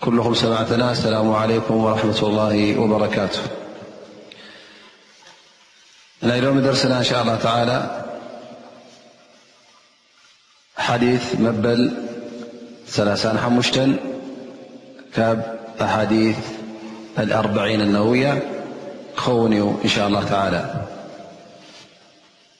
كلهم سمعتنا السلام عليكم ورحمة الله وبركاته لوم درسنا إن شاء الله تعالى حديث مبل ثلاثا حمشت ب أحاديث الأربعين النووية خون إن شاء الله تعالى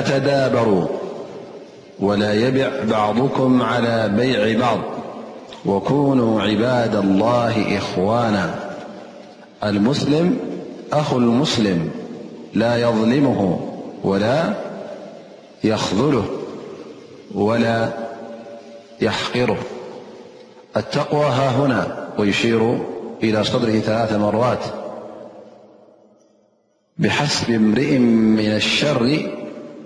تدابروا ولا يبع بعضكم على بيع بعض وكونوا عباد الله إخوانا امسلمأخ المسلم لا يظلمه ولا يخذله ولا يحقره التقوى ههنا ويشير إلى صدره ثلاث مرات بحسب امرئ من الشر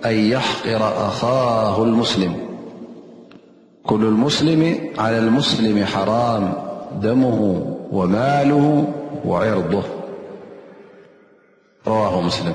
أن يحقر أخاه المسلم كل المسلم على المسلم حرام دمه وماله ورضه رواه مسلم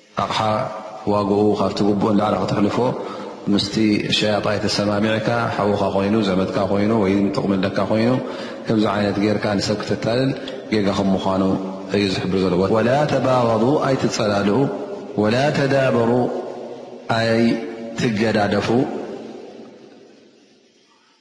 ኣቕሓ ዋግኡ ካብቲ ግቡእ ንላዕሊ ከተሕልፎ ምስቲ ሸያጣይ ተሰማሚዕካ ሓውኻ ኮይኑ ዘመድካ ኮይኑ ወይ ጥቕሚ ኣለካ ኮይኑ ከምዚ ዓይነት ጌርካ ንሰብ ክተታልል ጌጋ ከም ምዃኑ እዩ ዝሕብር ዘሎ። ወላ ተባገዱ ኣይትጸላልኡ ወላ ተዳበሩ ኣይትገዳደፉ።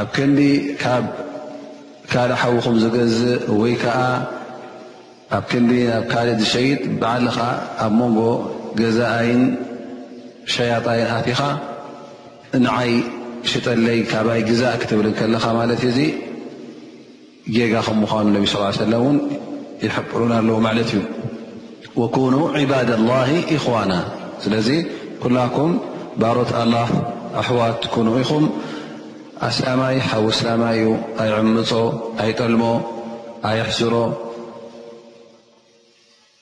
ኣብ ክንዲ ካብ ካልእ ሓውኹም ዝገዝእ ወይ ከኣ ኣብ ክንዲ ናብ ካልእ ዝሸይጥ ባዕልኻ ኣብ መንጎ ገዛኣይን ሸያጣይን ኣቲኻ ንዓይ ሽጠለይ ካባይ ግዛእ ክትብል ከለኻ ማለት እዩ። ጌጋ ከም ምዃኑ ነቢ ስ ሰለ ውን ይሕብሩና ኣለዉ ማለት እዩ ወኩኑ ዕባድ ላ ኢኽዋና ስለዚ ኩላኩም ባሮት ኣላ ኣሕዋት ኩኑ ኢኹም ኣስላማይ ሓዊ እስላማይ እዩ ኣይዕምፆ ኣይጠልሞ ኣይሕስሮ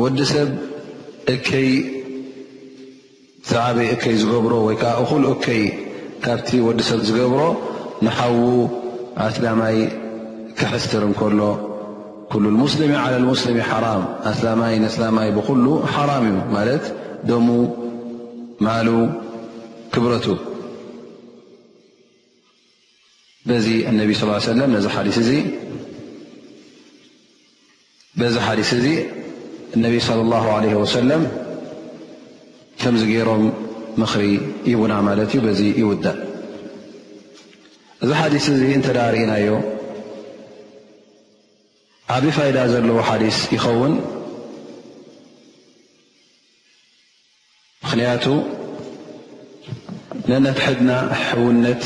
ወዲ ሰብ እከይ ዝዓበይ እከይ ዝገብሮ ወይ ከዓ እኹል እከይ ካብቲ ወዲ ሰብ ዝገብሮ ንሓዉ ኣስላማይ ክሕስትር እንከሎ ኩሉ ሙስሊሚ ዓለ ሙስሊሚ ሓራም ኣስላማይ ንስላማይ ብኩሉ ሓራም እዩ ማለት ደሙ ማሉ ክብረቱ በዚ እነቢ ስ ሰለም ነዚ ሓዲስ እዚ በዚ ሓዲስ እዚ እነቢ ስለ ላ ለ ወሰለም ከምዚ ገይሮም ምኽሪ ይቡና ማለት እዩ በዚ ይውዳእ እዚ ሓዲስ እዚ እንተ ርእናዮ ዓብ ፋይዳ ዘለዎ ሓዲስ ይኸውን ምኽንያቱ ነንሕድሕድና ሕውነት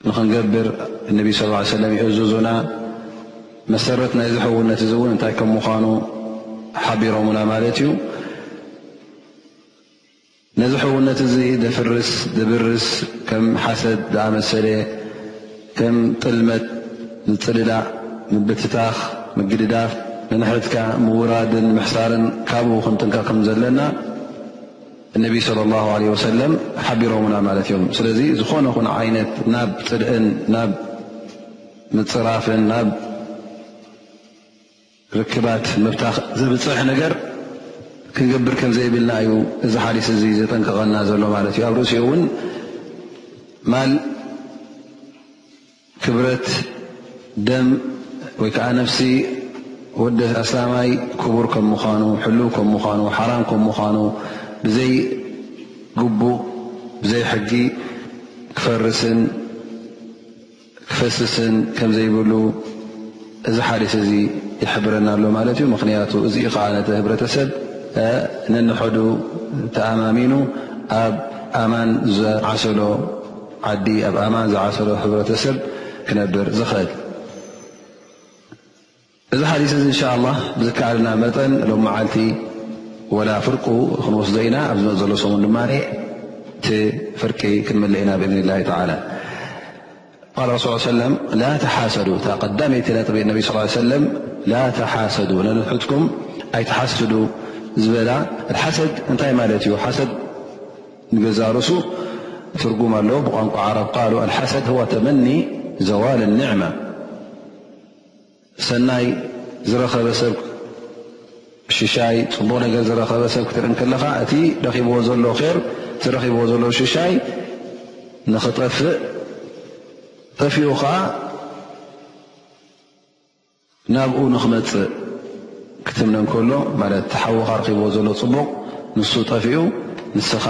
ንኽንገብር እነቢ ስ ሰለም ይእዝዙና መሰረት ናይዚ ሕውነት እዚ እውን እንታይ ከም ምዃኑ ሓቢሮምና ማለት እዩ ነዚ ሕውነት እዚ ደፍርስ ደብርስ ከም ሓሰድ ዝኣመሰለ ከም ጥልመት፣ ምጽልላእ፣ ምብትታኽ፣ ምግድዳፍ፣ ንንሕድካ ምውራድን ምሕሳርን ካብኡ ክንጥንቀቕ ከም ዘለና እነቢ ሰለላሁ ዓለይሂ ወሰለም ሓቢሮምና ማለት እዮም። ስለዚ ዝኾነ ኹን ዓይነት ናብ ጽልእን ናብ ምጽራፍን ናብ ርክባት ምብታኽ ዘብጽሕ ነገር ክንገብር ከም ዘይብልና እዩ እዚ ሓዲስ እዚ ዘጠንቅቐና ዘሎ ማለት እዩ። ኣብ ርእሲኡ እውን ማል ክብረት ደም ወይ ከዓ ነፍሲ ወዲ ኣስላማይ ክቡር ከም ምዃኑ ሕልው ከም ምዃኑ ሓራም ከም ምዃኑ ብዘይ ግቡእ ብዘይ ሕጊ ክፈርስን ክፈስስን ከም ዘይብሉ እዚ ሓዲስ እዚ ይሕብረና ኣሎ ማለት እዩ። ምክንያቱ እዚኡ ከዓ ነቲ ህብረተሰብ ነንሐዱ ተኣማሚኑ ኣብ ኣማን ዝዓሰሎ ዓዲ ኣብ ኣማን ዝዓሰሎ ህብረተሰብ ክነብር ዝኽእል። እዚ ሓዲስ እዚ እንሻኣላህ ብዝከኣለና መጠን ሎም መዓልቲ ወላ ፍርቁ ክንወስዶ ኢና ኣብ ዝመፅ ዘሎ ሰሙን ድማ እቲ ፍርቂ ክንምልእ ኢና ብእዝኒላሂ ተዓላ ቃል ረሱል ሰለም ላ ተሓሰዱ እታ ቀዳመይቲ ነጥቢ ነቢ ስ ሰለም ላ ተሓሰዱ ነንሕትኩም ኣይትሓስዱ ዝበላ ሓሰድ እንታይ ማለት እዩ ሓሰድ ንገዛ ርሱ ትርጉም ኣለዎ ብቋንቋ ዓረብ ቃሉ ኣልሓሰድ ወተመኒ ዘዋል ኒዕማ ሰናይ ዝረኸበ ሰብ ሽሻይ ፅቡቕ ነገር ዝረኸበ ሰብ ክትርኢ ከለኻ እቲ ረኺብዎ ዘሎ ር እቲ ረኺብዎ ዘሎ ሽሻይ ንኽጠፍእ ጠፊኡ ከዓ ናብኡ ንኽመፅእ ክትምነ ከሎ ማለት ተሓዉኻ ረኪብዎ ዘሎ ፅቡቕ ንሱ ጠፊኡ ንስኻ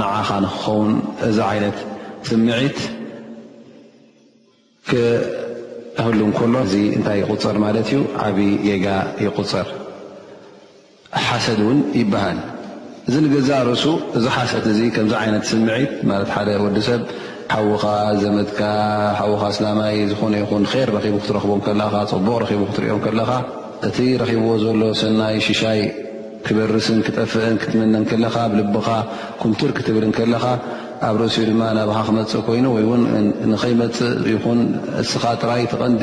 ንዓኻ ንክኸውን እዚ ዓይነት ስምዒት ክህሉ እንከሎ እዚ እንታይ ይቁፀር ማለት እዩ ዓብዪ ጌጋ ይቁፀር ሓሰድ እውን ይበሃል እዚ ንገዛእ ርእሱ እዚ ሓሰት እዚ ከምዚ ዓይነት ስምዒት ማለት ሓደ ወዲ ሰብ ሓውኻ ዘመትካ ሓውኻ እስላማይ ዝኾነ ይኹን ር ረኺቡ ክትረኽቦ ከለኻ ፅቡቕ ረኺቡ ክትሪኦ ከለኻ እቲ ረኺብዎ ዘሎ ሰናይ ሽሻይ ክበርስን ክጠፍእን ክትምነ እንከለኻ ኣብ ልብኻ ኩምትር ክትብል እንከለኻ ኣብ ርእሲኡ ድማ ናባኻ ክመጽእ ኮይኑ ወይ እውን ንኸይመጽእ ይኹን እስኻ ጥራይ ትቐንዲ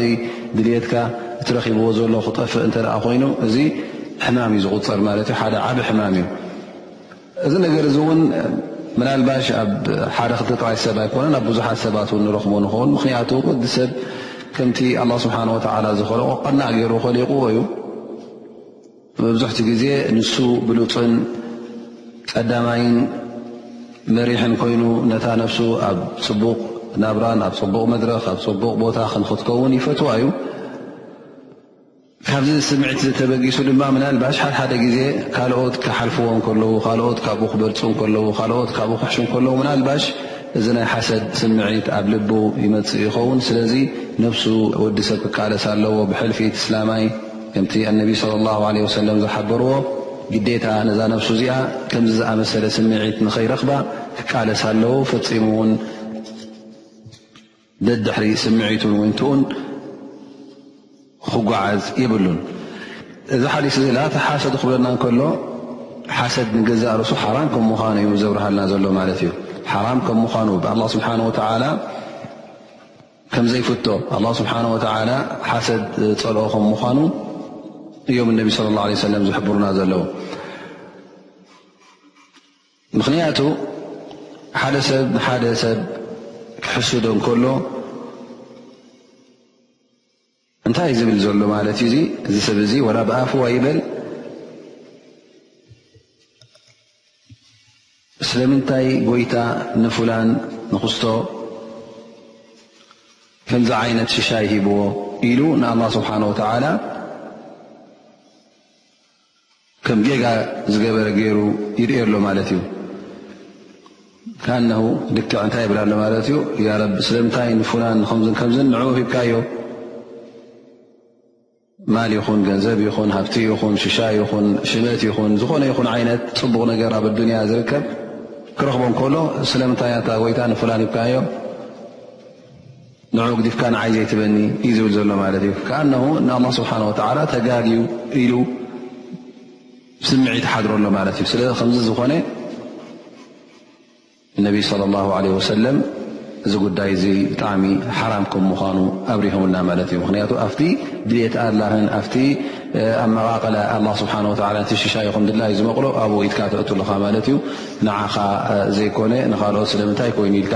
ድልየትካ እትረኺብዎ ዘሎ ክጠፍእ እንተ ኮይኑ እዚ ሕማም እዩ ዝቑጸር ማለት እዩ ሓደ ዓብ ሕማም እዩ እዚ ነገር እዚ እውን ምናልባሽ ኣብ ሓደ ክልተ ጥራይ ሰብ ኣይኮነን ኣብ ብዙሓት ሰባት ን ንረኽቦ ንኸውን ምክንያቱ ወዲ ሰብ ከምቲ ኣላ ስብሓን ወተላ ዝኸልኦ ቀናእ ገይሩ ኸሊቑዎ እዩ መብዝሕትኡ ግዜ ንሱ ብሉጽን ቀዳማይን መሪሕን ኮይኑ ነታ ነብሱ ኣብ ጽቡቕ ናብራን ኣብ ጽቡቕ መድረኽ ኣብ ጽቡቕ ቦታ ክንክትከውን ይፈትዋ እዩ። ካብዚ ስምዒት ዝተበጊሱ ድማ ምናልባሽ ሓድሓደ ግዜ ካልኦት ክሓልፍዎ ከለዉ ካልኦት ካብኡ ክበልፁ ከለዉ ካልኦት ካብኡ ክሕሹ ከለዉ ምናልባሽ እዚ ናይ ሓሰድ ስምዒት ኣብ ልቡ ይመፅእ ይኸውን ስለዚ ነብሱ ወዲ ሰብ ክቃለስ ኣለዎ ብሕልፊ ትስላማይ ከምቲ ኣነቢ ለ ላ ለ ወሰለም ዝሓበርዎ ግዴታ ነዛ ነብሱ እዚኣ ከምዚ ዝኣመሰለ ስምዒት ንኸይረኽባ ክቃለስ ኣለዉ ፈፂሙ እውን ደድሕሪ ስምዒቱን ወይንትኡን ክጓዓዝ የብሉን እዚ ሓዲስ እዚ ላ ተሓሰዱ ክብለና ከሎ ሓሰድ ንገዛእ ርእሱ ሓራም ከም ምዃኑ እዩ ዘብርሃልና ዘሎ ማለት እዩ ሓራም ከም ምዃኑ ብኣላ ስብሓን ወተዓላ ከም ዘይፍቶ ኣላ ስብሓን ወተዓላ ሓሰድ ዝፀልኦ ከም ምዃኑ እዮም እነቢ ስለ ላ ለ ሰለም ዝሕብሩና ዘለዉ ምኽንያቱ ሓደ ሰብ ንሓደ ሰብ ክሕስዶ እንከሎ እንታይ እዩ ዝብል ዘሎ ማለት እዩ እዚ ሰብ እዚ ወላ ብኣፍዋ ይበል ስለምንታይ ጎይታ ንፍላን ንክስቶ ከምዚ ዓይነት ሽሻይ ሂብዎ ኢሉ ንኣላ ስብሓን ወተዓላ ከም ጌጋ ዝገበረ ገይሩ ይርእዮ ኣሎ ማለት እዩ ካነሁ ልክዕ እንታይ ይብል ኣሎ ማለት እዩ ያረቢ ስለምንታይ ንፉላን ንከምዝን ከምዝን ንዕኡ ሂብካዮ ማል ይኹን ገንዘብ ይኹን ሃብቲ ይኹን ሽሻ ይኹን ሽመት ይኹን ዝኾነ ይኹን ዓይነት ፅቡቕ ነገር ኣብ ኣዱንያ ዝርከብ ክረኽቦ ከሎ ስለምንታይ ኣንታ ጎይታ ንፉላን ሂብካዮ ንዑ ግዲፍካ ንዓይ ዘይትበኒ እዩ ዝብል ዘሎ ማለት እዩ ከኣነሁ ንኣላ ስብሓን ወተላ ተጋግዩ ኢሉ ስምዒት ሓድሮ ኣሎ ማለት እዩ ስለ ከምዚ ዝኾነ እነቢይ ስለ ላ ለ ወሰለም እዚ ጉዳይ እዚ ብጣዕሚ ሓራም ከም ምዃኑ ኣብሪሆምልና ማለት እዩ ምክንያቱ ኣብቲ ድልት ኣላን ኣብቲ ኣመቓቐላ ኣላ ስብሓን ወላ እቲ ሽሻይ ኹም ድላይ ዝመቕሎ ኣብኡ ኢትካ ትእትሉኻ ማለት እዩ ንዓኻ ዘይኮነ ንካልኦት ስለምንታይ ኮይኑ ኢልካ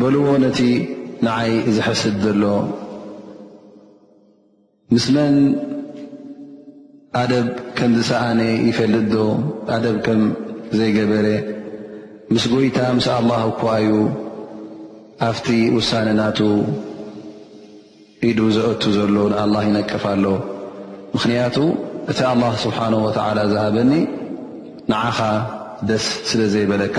በልዎ ነቲ ንዓይ ዝሐስድ ዘሎ ምስ መን ኣደብ ከም ዝሰኣነ ይፈልጥ ዶ ኣደብ ከም ዘይገበረ ምስ ጎይታ ምስ ኣላህ እኳ እዩ ኣብቲ ውሳነ ናቱ ኢዱ ዘእቱ ዘሎ ንኣላህ ይነቅፍ ኣሎ ምኽንያቱ እቲ ኣላህ ስብሓን ወተዓላ ዝሃበኒ ንዓኻ ደስ ስለ ዘይበለካ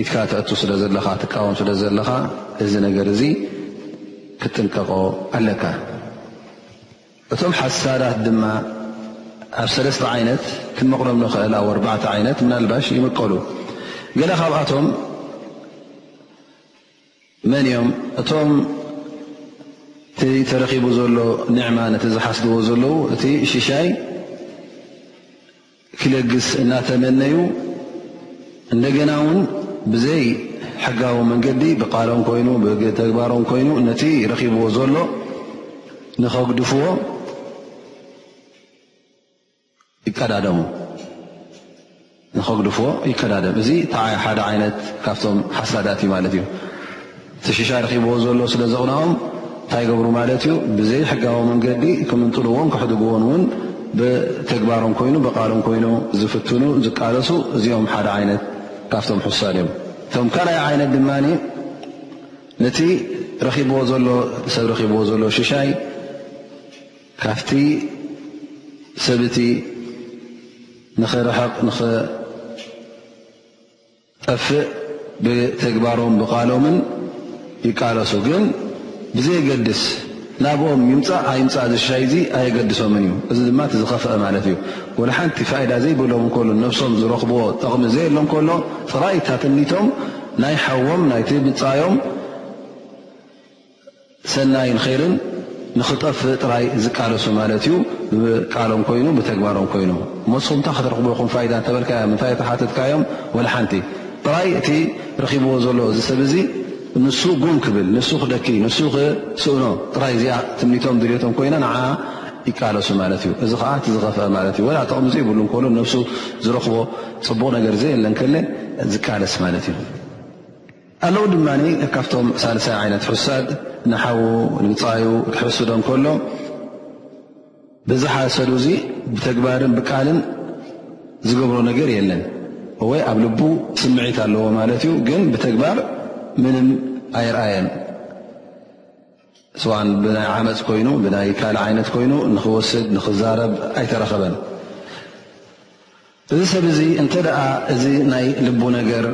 ኢድካ ተእቱ ስለ ዘለኻ ትቃወም ስለ ዘለኻ እዚ ነገር እዚ ክትጥንቀቆ ኣለካ። እቶም ሓሳዳት ድማ ኣብ ሰለስተ ዓይነት ክንመቕሎም ንኽእል ኣብ ኣርባዕተ ዓይነት ምናልባሽ ይምቀሉ። ገለ ካብኣቶም መን እዮም እቶም እቲ ተረኪቡ ዘሎ ኒዕማ ነቲ ዝሓስድዎ ዘለዉ እቲ ሽሻይ ክለግስ እናተመነዩ እንደገና እውን ብዘይ ሕጋዊ መንገዲ ብቃሎም ኮይኑ ብተግባሮም ኮይኑ ነቲ ረኪብዎ ዘሎ ንከግድፍዎ ይቀዳደሙ ንከግድፍዎ ይቀዳደም እዚ ሓደ ዓይነት ካብቶም ሓሳዳት እዩ ማለት እዩ። ትሽሻ ረኺብዎ ዘሎ ስለ ዘቕንኦም እንታይ ገብሩ ማለት እዩ ብዘይ ሕጋዊ መንገዲ ክምንጥልዎን ክሕድግዎን እውን ብተግባሮም ኮይኑ ብቓሎም ኮይኑ ዝፍትኑ ዝቃለሱ እዚኦም ሓደ ዓይነት ካብቶም ሕሳድ እዮም እቶም ካልኣይ ዓይነት ድማ ነቲ ረኺብዎ ዘሎ ሰብ ረኺብዎ ዘሎ ሽሻይ ካብቲ ሰብእቲ ንኽርሕቕ ጠፍእ ብተግባሮም ብቓሎምን ይቃለሱ ግን ብዘየገድስ ናብኦም ይምፃእ ኣይምፃእ ዝሻይ እዙ ኣየገድሶምን እዩ እዚ ድማ ዝኸፍአ ማለት እዩ ወላ ሓንቲ ፋይዳ ዘይብሎም እንከሉ ነብሶም ዝረኽብዎ ጠቕሚ ዘየሎ እንከሎ ጥራይ እታትኒቶም ናይ ሓዎም ናይቲ ብፃዮም ሰናይን ኸይርን ንኽጠፍእ ጥራይ ዝቃለሱ ማለት እዩ ብቃሎም ኮይኑ ብተግባሮም ኮይኖም እሞ ንስኹም እንታይ ክትረኽቡ ኢኹም ፋይዳ እንተበልካዮም እንታይ ተሓተትካዮም ወላ ሓንቲ ጥራይ እቲ ረኺብዎ ዘሎ እዚ ሰብ እዚ ንሱ ጉም ክብል ንሱ ክደኪ ንሱ ክስእኖ ጥራይ እዚኣ ትምኒቶም ድልቶም ኮይና ንዓ ይቃለሱ ማለት እዩ እዚ ከዓ እቲ ዝኸፍአ ማለት እዩ ወላ ጥቕሚ ዘይብሉ እንከሉ ነብሱ ዝረኽቦ ፅቡቕ ነገር ዘየለ እንከለ ዝቃለስ ማለት እዩ ኣለዉ ድማ ካብቶም ሳልሳይ ዓይነት ሕሳድ ንሓዉ ንብፃዩ ክሕስዶም ከሎ በዚ ሓሰዱ እዚ ብተግባርን ብቃልን ዝገብሮ ነገር የለን ወይ ኣብ ልቡ ስምዒት ኣለዎ ማለት እዩ ግን ብተግባር ምንም ኣይርኣየን ስዋእ ብናይ ዓመፅ ኮይኑ ብናይ ካልእ ዓይነት ኮይኑ ንክወስድ ንክዛረብ ኣይተረኸበን። እዚ ሰብ እዚ እንተ እዚ ናይ ልቡ ነገር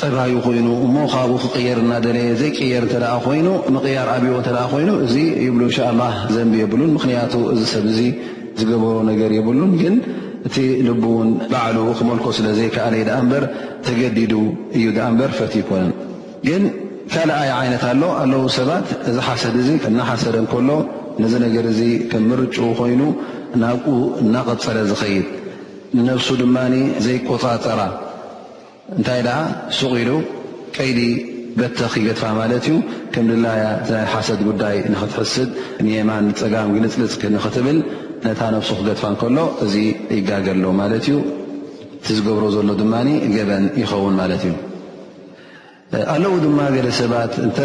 ጠባዩ ኮይኑ እሞ ካብኡ ክቅየር እናደለየ ዘይቅየር እተ ኮይኑ ምቅያር ኣብዎ እተ ኮይኑ እዚ ይብሉ እንሻ ላ ዘንቢ የብሉን ምክንያቱ እዚ ሰብ እዚ ዝገበሮ ነገር የብሉን ግን እቲ ልቡ እውን ባዕሉ ክመልኮ ስለ ዘይከኣለዩ ዳኣ እምበር ተገዲዱ እዩ ዳኣ እምበር ፈት ይኮነን። ግን ካልኣይ ዓይነት ኣሎ ኣለዉ ሰባት እዚ ሓሰድ እዚ እናሓሰደ እንከሎ ነዚ ነገር እዚ ከም ምርጭኡ ኮይኑ ናብኡ እናቐፀለ ዝኸይድ ንነብሱ ድማ ዘይቆፃፀራ እንታይ ደኣ ሱቕ ኢሉ ቀይዲ በተኽ ይገድፋ ማለት እዩ ከም ድላያ ናይ ሓሰድ ጉዳይ ንኽትሕስድ ንየማን ንፀጋም ግልፅልፅ ንኽትብል ነታ ነብሱ ክገድፋ እንከሎ እዚ ይጋገ ኣሎ ማለት እዩ እቲ ዝገብሮ ዘሎ ድማ ገበን ይኸውን ማለት እዩ ኣለዉ ድማ ገለ ሰባት እንተ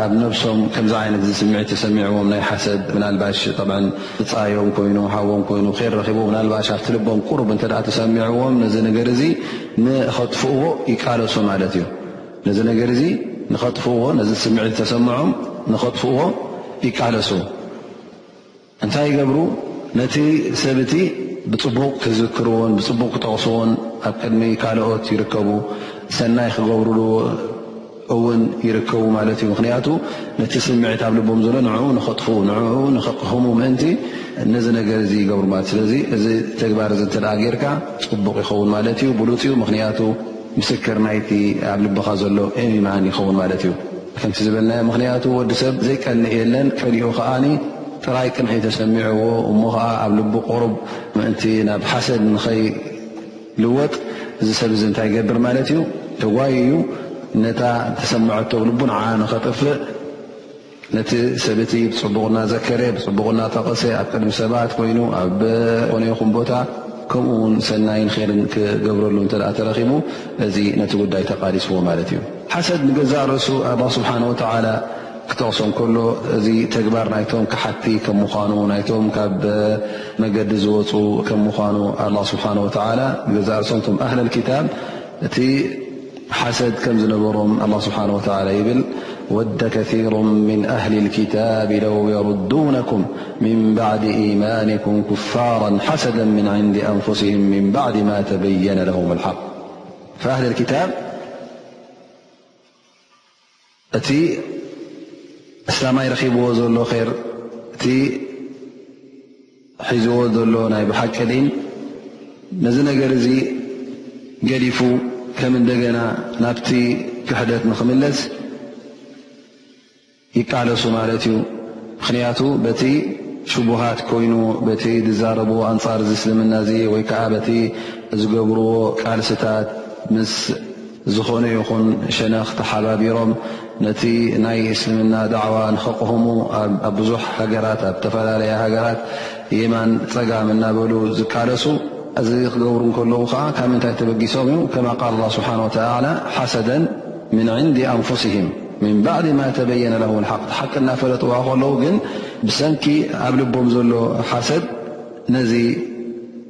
ኣብ ነብሶም ከምዚ ዓይነት ዚ ስምዒት ተሰሚዕዎም ናይ ሓሰድ ምናልባሽ ብፃዮም ኮይኑ ሓዎም ኮይኑ ር ረኪቡ ምናልባሽ ኣብቲ ልቦም ቁሩብ እተ ተሰሚዕዎም ነዚ ነገር እዚ ንኸጥፍእዎ ይቃለሱ ማለት እዩ ነዚ ነገር እዚ ንኸጥፍእዎ ነዚ ስምዒት ዝተሰምዖም ንኸጥፍእዎ ይቃለሱ እንታይ ይገብሩ ነቲ ሰብ እቲ ብጽቡቕ ክዝክርዎን ብጽቡቕ ክጠቕስዎን ኣብ ቅድሚ ካልኦት ይርከቡ ሰናይ ክገብርሉ እውን ይርከቡ ማለት እዩ ምክንያቱ ነቲ ስምዒት ኣብ ልቦም ዘሎ ንዕኡ ንኸጥፉ ንኡ ንኸቕህሙ ምእንቲ ነዚ ነገር እዚ ይገብሩ ማለት ስለዚ እዚ ተግባር እዚ እተ ጌርካ ፅቡቕ ይኸውን ማለት እዩ ብሉፅ እዩ ምክንያቱ ምስክር ናይቲ ኣብ ልብኻ ዘሎ ኤሚማን ይኸውን ማለት እዩ ከምቲ ዝበልናዮ ምኽንያቱ ወዲ ሰብ ዘይቀንእ የለን ቀሊኡ ከኣ ጥራይ ቅንዒ ተሰሚዕዎ እሞ ኸዓ ኣብ ልቡ ቁሩብ ምእንቲ ናብ ሓሰድ ንኸይልወጥ እዚ ሰብ እዚ እንታይ ይገብር ማለት እዩ ተጓይዩ ነታ ተሰምዐቶ ልቡ ንዓ ንኸጥፍእ ነቲ ሰብ እቲ ብጽቡቕ እናዘከረ ብጽቡቕ እናጠቐሰ ኣብ ቅድሚ ሰባት ኮይኑ ኣብ ኾነ ይኹን ቦታ ከምኡ ውን ሰናይን ኼርን ክገብረሉ እንተ ተረኺቡ እዚ ነቲ ጉዳይ ተቓሊስዎ ማለት እዩ። ሓሰድ ንገዛእ ርእሱ ኣላ ስብሓን ወተዓላ ክጠቕሶ እንከሎ እዚ ተግባር ናይቶም ክሓቲ ከም ምዃኑ ናይቶም ካብ መገዲ ዝወፁ ከም ምዃኑ ኣላ ስብሓን ወተዓላ ንገዛእ ርእሶም እቶም ኣህለል ክታብ እቲ كم نرم الله سبحانه وتعالى ل ود كثير من أهل الكتاب لو يردونكم من بعد إيمانكم كفارا حسدا من عند أنفسهم من بعد ما تبين لهم الحق እቲ እስላማይ ረኺብዎ ዘሎ ር እቲ ሒዝዎ ዘሎ ናይ ብሓቂ ዲን ነዚ ነገር እዚ ገዲፉ ከም እንደገና ናብቲ ክሕደት ንክምለስ ይቃለሱ ማለት እዩ ምክንያቱ በቲ ሽቡሃት ኮይኑ በቲ ዝዛረብዎ ኣንፃር ዚ እስልምና እዚ ወይ ከዓ በቲ ዝገብርዎ ቃልስታት ምስ ዝኾነ ይኹን ሸነኽ ተሓባቢሮም ነቲ ናይ እስልምና ዳዕዋ ንኸቕህሙ ኣብ ብዙሕ ሃገራት ኣብ ዝተፈላለያ ሃገራት የማን ፀጋም እናበሉ ዝቃለሱ እዚ ክገብሩ እንከለዉ ከዓ ካብ ምንታይ ተበጊሶም እዩ ከማ ቃል ላ ስብሓን ወተላ ሓሰደን ምን ዕንዲ ኣንፉስህም ምን ባዕድ ማ ተበየነ ለሁም ልሓቅ ሓቂ እናፈለጥዋ ከለዉ ግን ብሰንኪ ኣብ ልቦም ዘሎ ሓሰድ ነዚ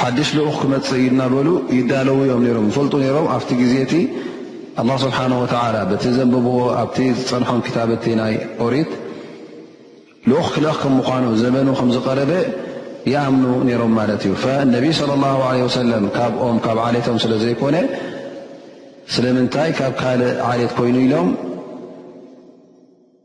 ሓድሽ ልኡኽ ክመጽእ እዩ እናበሉ ይዳለዉ እዮም ነሮም ይፈልጡ ነሮም ኣብቲ ግዜ እቲ ኣላ ስብሓን ወተላ በቲ ዘንበብዎ ኣብቲ ዝፀንሖም ክታበቲ ናይ ኦሪት ልኡኽ ክልእኽ ከም ምኳኑ ዘበኑ ከም ዝቀረበ ይኣምኑ ነይሮም ማለት እዩ ነቢይ ስለ ላ ለ ወሰለም ካብኦም ካብ ዓሌቶም ስለ ዘይኮነ ስለምንታይ ካብ ካልእ ዓሌት ኮይኑ ኢሎም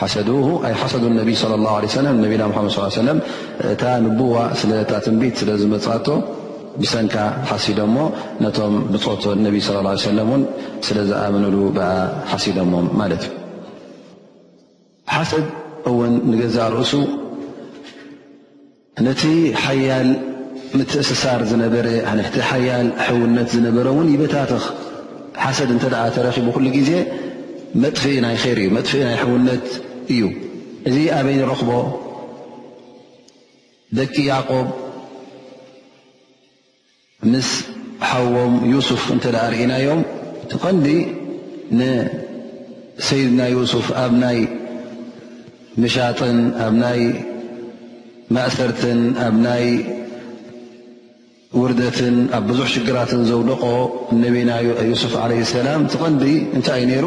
ሓሰዱሁ ኣይ ሓሰዱ ነቢ صለ ላه ለ ሰለም ነቢና ሓመድ ስ ሰለም እታ ንቡዋ ስለ እታ ትንቢት ስለ ዝመፅኣቶ ብሰንካ ሓሲዶ እሞ ነቶም ብፆቶ ነቢ ስለ ላ ሰለም እውን ስለ ዝኣምንሉ ብኣ ሓሲዶሞም ማለት እዩ ሓሰድ እውን ንገዛእ ርእሱ ነቲ ሓያል ምትእስሳር ዝነበረ ነቲ ሓያል ሕውነት ዝነበረ ውን ይበታትኽ ሓሰድ እንተ ተረኺቡ ኩሉ ግዜ መጥፍኢ ናይ ር እዩ መጥፍኢ ናይ ሕውነት እዩ እዚ ኣበይ ንረኽቦ ደቂ ያቆብ ምስ ሓዎም ዩሱፍ እንተ ርኢናዮም እቲ ቐንዲ ንሰይድና ዩሱፍ ኣብ ናይ ምሻጥን ኣብ ናይ ማእሰርትን ኣብ ናይ ውርደትን ኣብ ብዙሕ ሽግራትን ዘውደቖ ነቢና ዩሱፍ ዓለ ሰላም እቲ ቐንዲ እንታይ እዩ ነይሩ?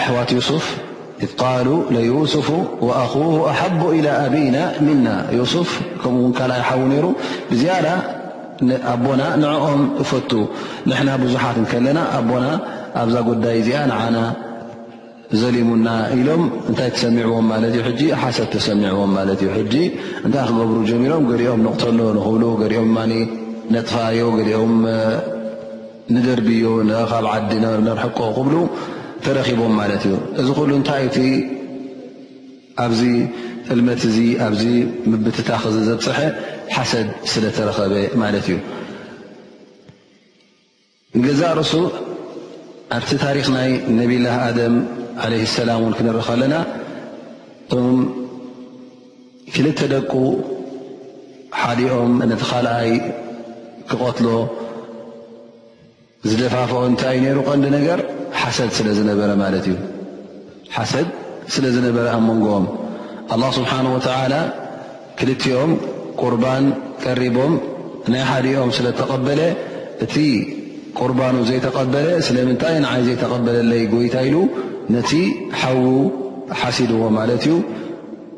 ኣሕዋት ዩሱፍ እት ቃሉ ለዩሱፍ ወኣኹሁ ኣሓቡ ኢላ ኣቢና ምና ዩሱፍ ከምኡ ውን ካልኣይ ሓዉ ነይሩ ብዝያዳ ኣቦና ንዕኦም እፈቱ ንሕና ብዙሓት እንከለና ኣቦና ኣብዛ ጉዳይ እዚኣ ንዓና ዘሊሙና ኢሎም እንታይ ተሰሚዕዎም ማለት እዩ ሕጂ ሓሰብ ተሰሚዕዎም ማለት እዩ ሕጂ እንታይ ክገብሩ ጀሚሮም ገሊኦም ንቕተሎ ንኽብሉ ገሊኦም ማ ነጥፋዮ ገሊኦም ንደርብዮ ንኻብ ዓዲ ነርሕቆ ክብሉ ተረኺቦም ማለት እዩ። እዚ ኩሉ እንታይ እቲ ኣብዚ ጥልመት እዚ ኣብዚ ምብትታኽ እዚ ዘብፅሐ ሓሰድ ስለ ተረኸበ ማለት እዩ። ንገዛእ ርእሱ ኣብቲ ታሪክ ናይ ነብላህ ኣደም ዓለ ሰላም እውን ክንርኢ ከለና እቶም ክልተ ደቁ ሓዲኦም ነቲ ካልኣይ ክቐትሎ ዝደፋፍኦ እንታይ ነይሩ ቀንዲ ነገር ሓሰድ ስለ ዝነበረ ማለት እዩ ሓሰድ ስለ ዝነበረ ኣብ መንጎኦም ኣላ ስብሓን ወተዓላ ክልቲኦም ቁርባን ቀሪቦም ናይ ሓዲኦም ስለ ተቐበለ እቲ ቁርባኑ ዘይተቐበለ ስለምንታይ ንዓይ ዘይተቐበለለይ ጎይታ ኢሉ ነቲ ሓዉ ሓሲድዎ ማለት እዩ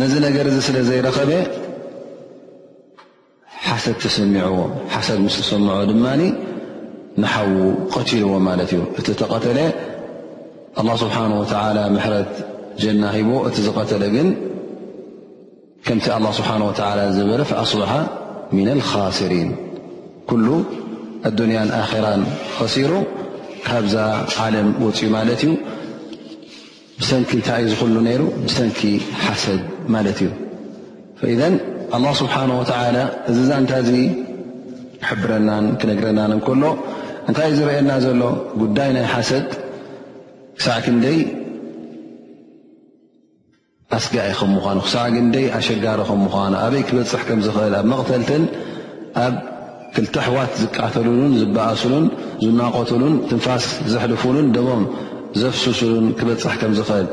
ነዚ ነገር እዚ ስለ ዘይረኸበ ሓሰድ ተሰሚዕዎ ሓሰድ ምስ ተሰምዖ ድማ ንሓዉ ቐትልዎ ማለት እዩ እቲ ተቐተለ ኣላ ስብሓን ወተዓላ ምሕረት ጀና ሂቦ እቲ ዝቐተለ ግን ከምቲ ኣላ ስብሓን ወተዓላ ዝበለ ፈኣስበሓ ምና ልካስሪን ኩሉ ኣዱንያን ኣራን ኸሲሩ ካብዛ ዓለም ወፅዩ ማለት እዩ ብሰንኪ እንታይ እዩ ዝኹሉ ነይሩ ብሰንኪ ሓሰድ ማለት እዩ ፈኢዘን ኣላ ስብሓን ወተላ እዚ ዛንታ እዚ ክሕብረናን ክነግረናን እንከሎ እንታይ ዝርእየና ዘሎ ጉዳይ ናይ ሓሰድ ክሳዕ ክንደይ ኣስጋዒ ከም ምኳኑ ክሳዕ ክንደይ ኣሸጋሪ ከም ምኳኑ ኣበይ ክበፅሕ ከም ዝኽእል ኣብ መቕተልትን ኣብ ክልተ ኣሕዋት ዝቃተሉሉን ዝበኣሱሉን ዝናቖቱሉን ትንፋስ ዘሕልፉሉን ደሞም ዘፍስሱሉን ክበጽሕ ከም ዝኽእል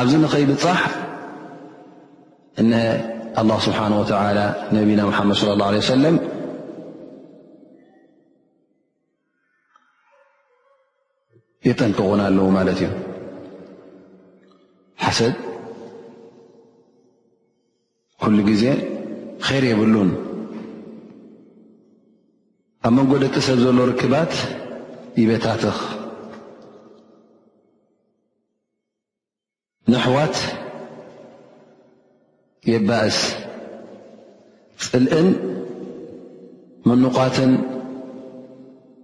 ኣብዚ ንኸይብጻሕ እነሀ ኣላ ስብሓን ወተዓላ ነቢና ሙሓመድ ስለ ላ ለ ሰለም የጠንቅቑና ኣለዉ ማለት እዩ ሓሰድ ኩሉ ግዜ ኼር የብሉን ኣብ መንጎ ደቂ ሰብ ዘሎ ርክባት ይበታትኽ ንኣሕዋት የባእስ ፅልእን ምንቋትን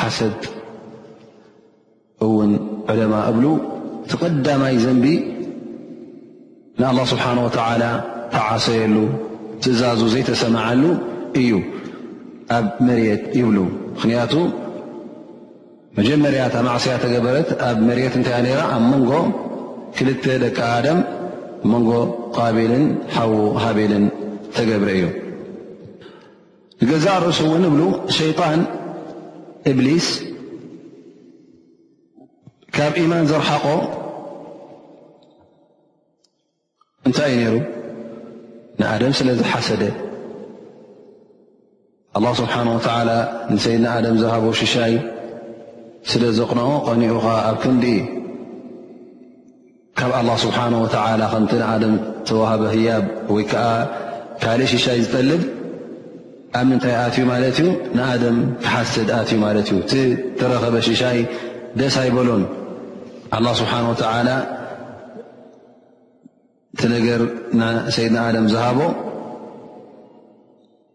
ሓሰድ እውን ዕለማ እብሉ እቲ ቀዳማይ ዘንቢ ንኣላ ስብሓን ወተዓላ ተዓሰየሉ ትእዛዙ ዘይተሰማዓሉ እዩ ኣብ መሬት ይብሉ ምኽንያቱ መጀመርያታ ማዕስያ ተገበረት ኣብ መሬት እንታያ ነራ ኣብ መንጎ ክልተ ደቂ ኣደም መንጎ ቃቢልን ሓዉ ሃቢልን ተገብረ እዩ ንገዛእ ርእሱ እውን እብሉ ሸይጣን እብሊስ ካብ ኢማን ዘርሓቆ እንታይ እዩ ነይሩ ንኣደም ስለ ዝሓሰደ ኣላ ስብሓን ወተላ ንሰይድና ኣደም ዝሃቦ ሽሻይ ስለ ዘቕንኦ ቐኒኡኻ ኣብ ክንዲ ካብ ኣላህ ስብሓን ወተዓላ ከምቲ ንኣደም ዝተዋህበ ህያብ ወይ ከዓ ካልእ ሽሻይ ዝጠልብ ኣብ ምንታይ ኣትዩ ማለት እዩ ንኣደም ክሓስድ ኣትዩ ማለት እዩ እቲ ተረኸበ ሽሻይ ደስ ኣይበሎን ኣላ ስብሓን ወተዓላ እቲ ነገር ንሰይድና ኣደም ዝሃቦ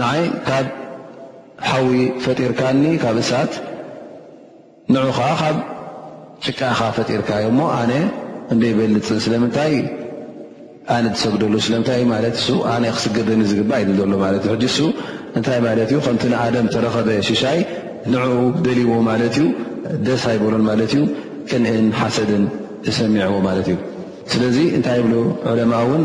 ንዓይ ካብ ሓዊ ፈጢርካኒ ካብ እሳት ንዑ ከዓ ካብ ጭቃ ኢኻ ፈጢርካዮ እሞ ኣነ እንደ ይበልፅን ስለምንታይ ኣነ ዝሰግደሉ ስለምንታይ ዩ ማለት እሱ ኣነ ክስገደኒ ዝግባእ ይብል ዘሎ ማለት እዩ ሕጂ እሱ እንታይ ማለት እዩ ከምቲ ንኣደም ተረኸበ ሽሻይ ንዑ ደልዎ ማለት እዩ ደስ ኣይበሎን ማለት እዩ ቅንእን ሓሰድን ተሰሚዕዎ ማለት እዩ ስለዚ እንታይ ይብሉ ዕለማ እውን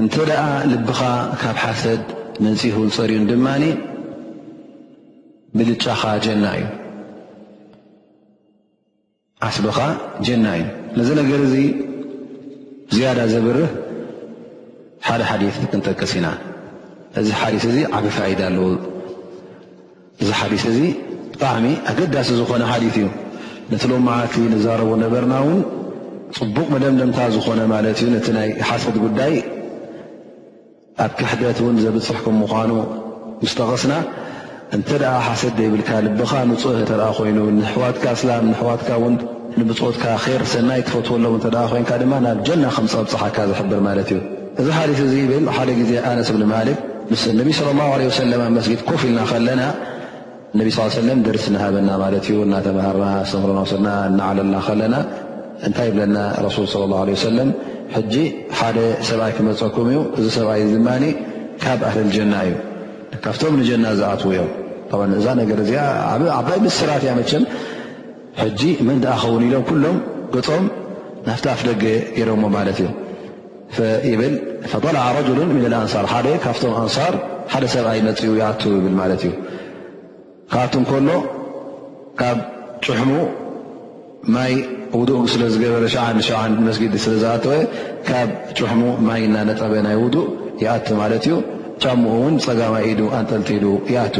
እንተ ልብኻ ካብ ሓሰድ ነጺሁን ጸርዩን ድማ ብልጫኻ ጀና እዩ ዓስብኻ ጀና እዩ ነዚ ነገር እዚ ዝያዳ ዘብርህ ሓደ ሓዲት ክንጠቅስ ኢና እዚ ሓዲት እዚ ዓብ ፋይዳ ኣለዎ እዚ ሓዲስ እዚ ብጣዕሚ ኣገዳሲ ዝኾነ ሓዲት እዩ ነቲ ሎም መዓልቲ ንዛረቡ ነበርና እውን ፅቡቕ መደምደምታ ዝኾነ ማለት እዩ ነቲ ናይ ሓሰት ጉዳይ ኣብ ክሕደት እውን ዘብፅሕ ከም ምዃኑ ምስ ጠቐስና እንተ ሓሰት ዘይብልካ ልብኻ ንፁህ እተ ኮይኑ ንሕዋትካ ስላም ንሕዋትካ ውን ንብፆትካ ር ሰናይ ትፈትወሎም እተ ኮይንካ ድማ ናብ ጀና ከምፀብፅሓካ ዝሕብር ማለት እዩ እዚ ሓዲት እዚ ይብል ሓደ ግዜ ኣነስ እብኒ ማሊክ ምስ ነቢ ስለ ላሁ ዓለ ወሰለም ኣብ መስጊድ ኮፍ ኢልና ከለና ነቢ ስ ሰለም ደርሲ ናሃበና ማለት እዩ እናተምሃርና ኣስተምህሮና ውሰድና እናዓለልና ከለና እንታይ ይብለና ረሱል ስለ ላሁ ለ ወሰለም ሕጂ ሓደ ሰብኣይ ክመፀኩም እዩ እዚ ሰብኣይ እዚ ድማ ካብ ኣህልል ጀና እዩ ካብቶም ንጀና ዝኣትዉ እዮም ብ እዛ ነገር እዚኣ ዓባይ ምስራት እያ መቸም ሕጂ መን ድኣ ኸውን ኢሎም ኩሎም ገፆም ናፍቲ ኣፍ ደገ ገይሮሞ ማለት እዩ ይብል ፈጠላዓ ረጅሉ ምን ኣንሳር ሓደ ካብቶም ኣንሳር ሓደ ሰብኣይ መፅኡ ይኣት ይብል ማለት እዩ ክኣት ከሎ ካብ ጭሕሙ ማይ ውድእ ስለ ዝገበረ ሸ ሸዓ መስጊድ ስለ ዝኣተወ ካብ ጭሕሙ ማይ እናነጠበ ናይ ውዱእ ይኣት ማለት እዩ ጫምኡ እውን ፀጋማ ኢዱ ኣንጠልጢሉ ይኣት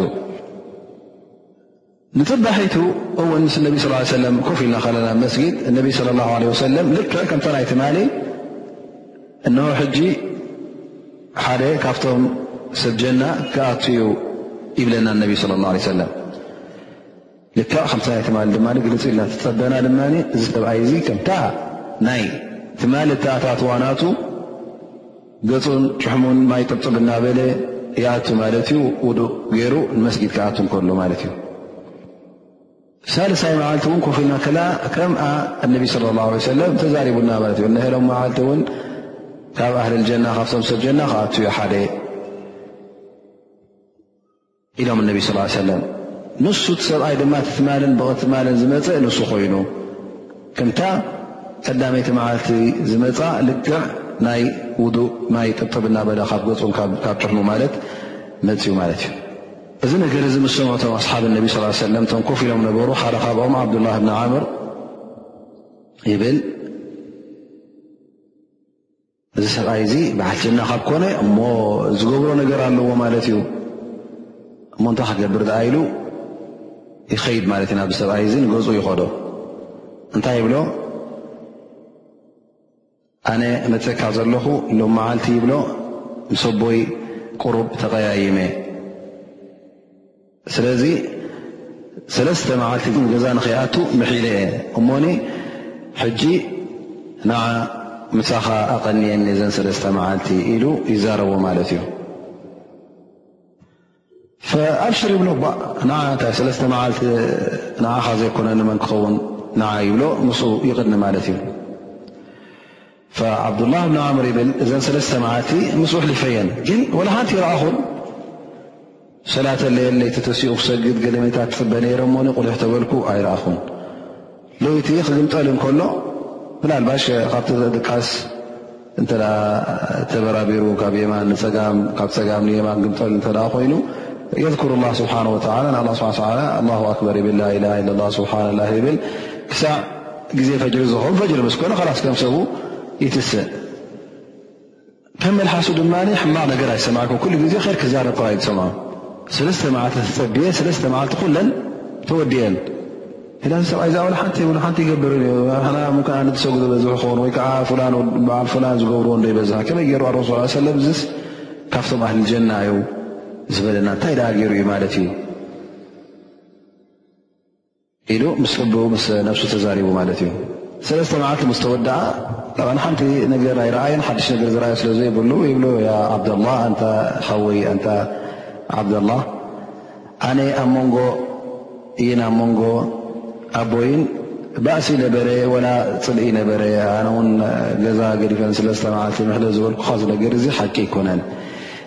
ንጽባሒቱ እውን ምስ ነቢ ስ ሰለም ኮፍ ኢልና ከለና መስጊድ እነቢ ስለ ላ ለ ወሰለም ልክዕ ከምታ ናይ ትማሊ እንሆ ሕጂ ሓደ ካብቶም ሰብ ጀና ክኣቱ ዩ ይብለና ነቢ ስለ ላ ለ ሰለም ልክዕ ከምታ ናይ ትማሊ ድማ ግልፅ ኢልና ትፀበና ድማ እዚ ሰብኣይ እዚ ከምታ ናይ ትማሊ እተኣታትዋናቱ ገጹን ጭሕሙን ማይ ጥብጥብ እናበለ ይኣቱ ማለት እዩ ውዱእ ገይሩ ንመስጊድ ክኣቱ እንከሎ ማለት እዩ ሳልሳይ መዓልቲ እውን ኮፍ ኢልና ከላ ከም እነቢ ስለ ላ ሰለም ተዛሪቡና ማለት እዩ እነሀሎም መዓልቲ እውን ካብ ኣህልል ጀና ካብቶም ሰብ ጀና ክኣትዩ ሓደ ኢሎም እነቢ ስ ሰለም ንሱ እቲ ሰብኣይ ድማ ትትማልን ብቕትማልን ዝመፅእ ንሱ ኮይኑ ከምታ ቀዳመይቲ መዓልቲ ዝመፃ ልክዕ ናይ ውዱእ ማይ ጥብጥብ እናበለ ካብ ገፁን ካብ ጭሕሙ ማለት መፅኡ ማለት እዩ እዚ ነገር እዚ ምስ ሰምዑ ቶም ኣስሓብ ነቢ ስ ሰለም ቶም ኮፍ ኢሎም ነበሩ ሓደ ካብኦም ዓብዱላ ብኒ ዓምር ይብል እዚ ሰብኣይ እዚ በዓል ጀና ካብ ኮነ እሞ ዝገብሮ ነገር ኣለዎ ማለት እዩ እሞ እንታይ ክገብር ደኣ ኢሉ ይኸይድ ማለት እዩ ናብ ሰብኣይ እዚ ንገፁ ይኸዶ እንታይ ይብሎ ኣነ መፀካ ዘለኹ ሎም መዓልቲ ይብሎ ምስ ኣቦይ ቅሩብ ተቀያይመ ስለዚ ሰለስተ መዓልቲ ግን ገዛ ንኸይኣቱ ምሒለ እየ እሞኒ ሕጂ ንዓ ምሳኻ ኣቐንየኒ እዘን ሰለስተ መዓልቲ ኢሉ ይዛረቦ ማለት እዩ ኣብሽር ይብሎ ንዓ እንታይ ሰለስተ መዓልቲ ንዓኻ ዘይኮነ ንመን ክኸውን ንዓ ይብሎ ምስ ይቕድኒ ማለት እዩ ዓብዱላህ ብን ዓምር ይብል እዘን ሰለስተ መዓልቲ ምስ ኣሕሊፈየን ግን ወላ ሓንቲ ይረኣኹን ሰላተ ለየል ለይቲ ተሲኡ ክሰግድ ገለሜታት ፅበ ነይረሞኒ ቁሊሕ ተበልኩ ኣይረኣኹን ለይቲ ክግምጠል እንከሎ ምናልባሽ ካብቲ ድቃስ እንተ ተበራቢሩ ካብ የማን ንፀጋም ካብ ፀጋም ንየማን ግምጠል እተ ኮይኑ የذኩሩ ላ ስብሓ ወላ ን ስብሓ ኣክበር ይብል ላላ ላ ስብሓ ላ ይብል ክሳዕ ግዜ ፈጅሪ ዝኸውን ፈጅሪ ምስ ኮነ ላስ ከም ሰብኡ ይትሰ ከም መልሓሱ ድማ ሕማቕ ነገር ኣይሰማዕኩ ኩሉ ግዜ ር ክዛረብ ጥራይ ዝሰምዖ ሰለስተ መዓልቲ ተፀብየ ሰለስተ መዓልቲ ኩለን ተወዲኤን ላ ሰብኣይ ዛበለ ሓንቲ የብሉ ሓንቲ ይገብር ና ንሰጉ ዝበዝሑ ኸውን ወይ ከዓ ፍላን በዓል ፍላን ዝገብርዎ ዶ ይበዝሃ ከመይ ገይሩ ኣረሱ ሰለም ዝስ ካብቶም ኣህሊ ጀና እዩ ዝበለና እንታይ ደኣ ገይሩ እዩ ማለት እዩ ኢሉ ምስ ልቡ ምስ ነብሱ ተዛሪቡ ማለት እዩ ሰለስተ መዓልቲ ምስ ተወድኣ ንሓንቲ ነገር ኣይረኣየን ሓድሽ ነገር ዝረኣዮ ስለ ዘይብሉ ይብሉ ዓብደላ ኣንታ ሓወይ ኣንታ ዓብደላ ኣነ ኣብ መንጎ እይን ኣብ መንጎ ኣቦይን ባእሲ ነበረ ወላ ፅልኢ ነበረ ኣነ ውን ገዛ ገዲፈን ስለስተ መዓልቲ ምሕለ ዝበልኩካ ዝነገር እዚ ሓቂ ኣይኮነን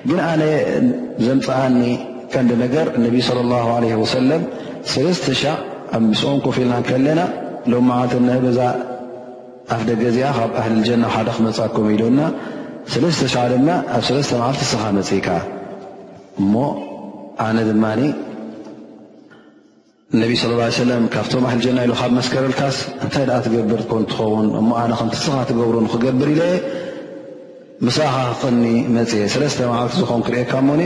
ግን ኣነ ዘምጽኣኒ ቀንዲ ነገር ነቢ صለ ላه ለ ወሰለም ሰለስተ ሻዕ ኣብ ምስኦም ኮፍ ኢልና ከለና ሎም መዓልቲ እነህበዛ ኣፍ ደገ እዚኣ ካብ ኣህሊ ልጀና ሓደ ክመፃኩም ኢሉና ሰለስተ ሻ ድማ ኣብ ሰለስተ መዓልቲ ስኻ መፅእካ እሞ ኣነ ድማ ነቢ ስለ ላ ሰለም ካብቶም ኣህልጀና ኢሉ ካብ መስከረልካስ እንታይ ደኣ ትገብር ኮን ትኸውን እሞ ኣነ ከምቲ ስኻ ትገብሮ ንክገብር ኢለ ምሳኻ ክቕኒ መፅየ ሰለስተ መዓልቲ ዝኾን ክርእካ ሞኒ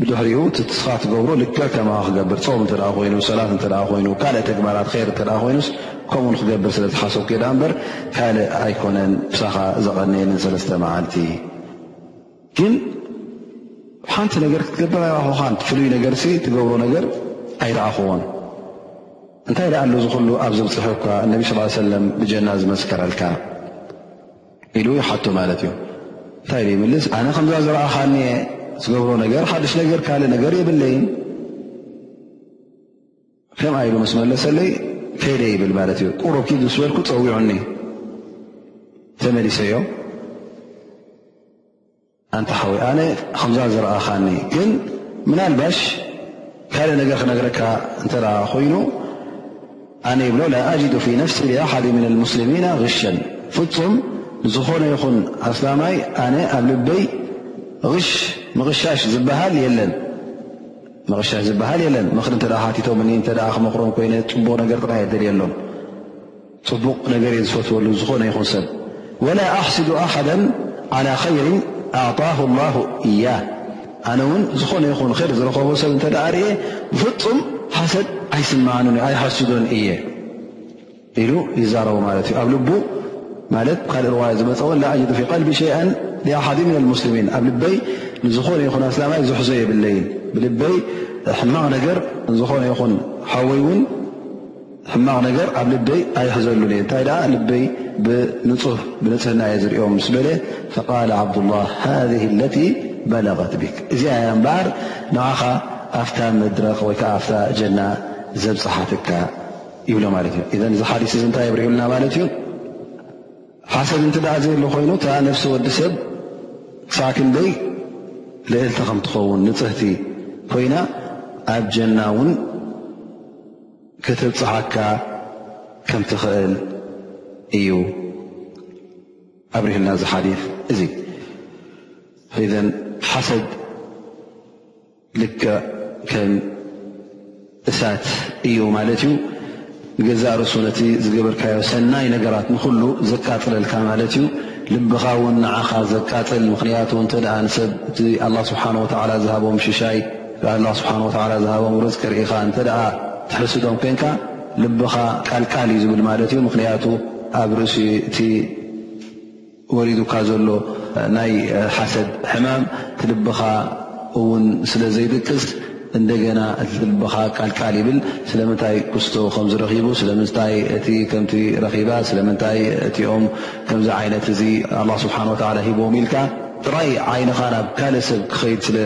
ብድሕሪኡ ትስኻ ትገብሮ ልክዕ ከማ ክገብር ፆም እተ ኮይኑ ሰላት እተ ኮይኑ ካልእ ተግባራት ር እተ ኮይኑስ ከምኡ ንክገብር ስለ ዝሓሰብ ክዳ እምበር ካልእ ኣይኮነን ብሳኻ ዘቐነየንን ሰለስተ መዓልቲ ግን ሓንቲ ነገር ክትገብር ኣይረኣኹኻን ፍሉይ ነገር ትገብሮ ነገር ኣይረኣኹዎን እንታይ ደኣ ሉ ዝኽሉ ኣብ ዘብፅሐካ እነቢ ስ ሰለም ብጀና ዝመስከረልካ ኢሉ ሓቶ ማለት እዩ እንታይ ኢሉ ይምልስ ኣነ ከምዛ ዝረኣኻኒ ዝገብሮ ነገር ሓድሽ ነገር ካልእ ነገር የብለይን ከምኣ ኢሉ ምስ መለሰለይ ከይደ ይብል ማለት እዩ ቁሩብ ኪድ ምስ በልኩ ፀዊዑኒ ተመሊሰዮ ኣንታ ሓወይ ኣነ ከምዛ ዝረኣኻኒ ግን ምናልባሽ ካልእ ነገር ክነግረካ እንተ ኮይኑ ኣነ ይብሎ ላ ኣጅዱ ፊ ነፍሲ ኣሓድ ምን ልሙስሊሚና ሽን ፍፁም ንዝኾነ ይኹን ኣስላማይ ኣነ ኣብ ልበይ ሽ ምቕሻሽ ዝበሃል የለን መቕሸሕ ዝበሃል የለን ምኽሪ እንተ ሓቲቶምኒ እንተ ክመኽሮም ኮይነ ፅቡቕ ነገር ጥራሕ የደልየሎም ፅቡቕ ነገር እየ ዝፈትወሉ ዝኾነ ይኹን ሰብ ወላ ኣሕስዱ ኣሓደ ዓላ ኸይሪ ኣዕጣሁ ላሁ እያህ ኣነ እውን ዝኾነ ይኹን ር ዝረኸቦ ሰብ እንተ ርየ ብፍፁም ሓሰድ ኣይስምዓኑን ዩ ኣይሓስዱን እየ ኢሉ ይዛረቡ ማለት እዩ ኣብ ልቡ ማለት ብካልእ ርዋያ ዝመፀ ውን ላኣጅዱ ፊ ቀልቢ ሸይኣን ሊኣሓድ ምን ልሙስሊሚን ኣብ ልበይ ንዝኾነ ይኹን ኣስላማይ ዝሕዞ የብለይን ብልበይ ሕማቕ ነገር ዝኾነ ይኹን ሓወይ ውን ሕማቕ ነገር ኣብ ልበይ ኣይሕዘሉን እየ እንታይ ደኣ ልበይ ብንፁህ ብንፅህና እየ ዝሪኦም ምስ በለ ፈቃል ዓብዱላህ ሃذ ለቲ በለغት ቢክ እዚኣ እያ እምበኣር ንዓኻ ኣፍታ መድረኽ ወይ ከዓ ኣፍታ ጀና ዘብፅሓትካ ይብሎ ማለት እዩ እዘን እዚ ሓዲስ እዚ እንታይ የብርህልና ማለት እዩ ሓሰብ እንት ደኣ ዘየሎ ኮይኑ እታ ነፍሲ ወዲ ሰብ ክሳዕ ክንደይ ልእልቲ ከም ትኸውን ንፅህቲ ኮይና ኣብ ጀና እውን ክትብፅሓካ ከም ትኽእል እዩ ኣብርህልና እዚ ሓዲ እዚ እዘን ሓሰብ ልክዕ ከም እሳት እዩ ማለት እዩ። ንገዛእ ርእሱ ነቲ ዝገበርካዮ ሰናይ ነገራት ንኹሉ ዘቃጽለልካ ማለት እዩ። ልብኻ እውን ንዓኻ ዘቃጽል ምኽንያቱ እንተ ንሰብ እቲ ኣላ ስብሓን ወተዓላ ዝሃቦም ሽሻይ ኣላ ስብሓን ወተዓላ ዝሃቦም ርዝቂ ርኢኻ እንተ ትሕስዶም ኮንካ ልብኻ ቃልቃል እዩ ዝብል ማለት እዩ። ምኽንያቱ ኣብ ርእሲ እቲ ወሪዱካ ዘሎ ናይ ሓሰድ ሕማም ትልብኻ እውን ስለ ዘይድቅስ እንደገና እቲ ትልብኻ ቃልቃል ይብል ስለምንታይ ኩስቶ ከምዝረኺቡ ስለምንታይ እቲ ከምቲ ረኺባ ስለምንታይ እቲኦም ከምዚ ዓይነት እዚ ኣላ ስብሓን ወተላ ሂቦም ኢልካ ጥራይ ዓይንኻ ናብ ካልእ ሰብ ክኸይድ ስለ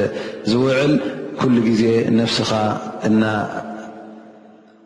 ዝውዕል ኩሉ ግዜ ነፍስኻ እና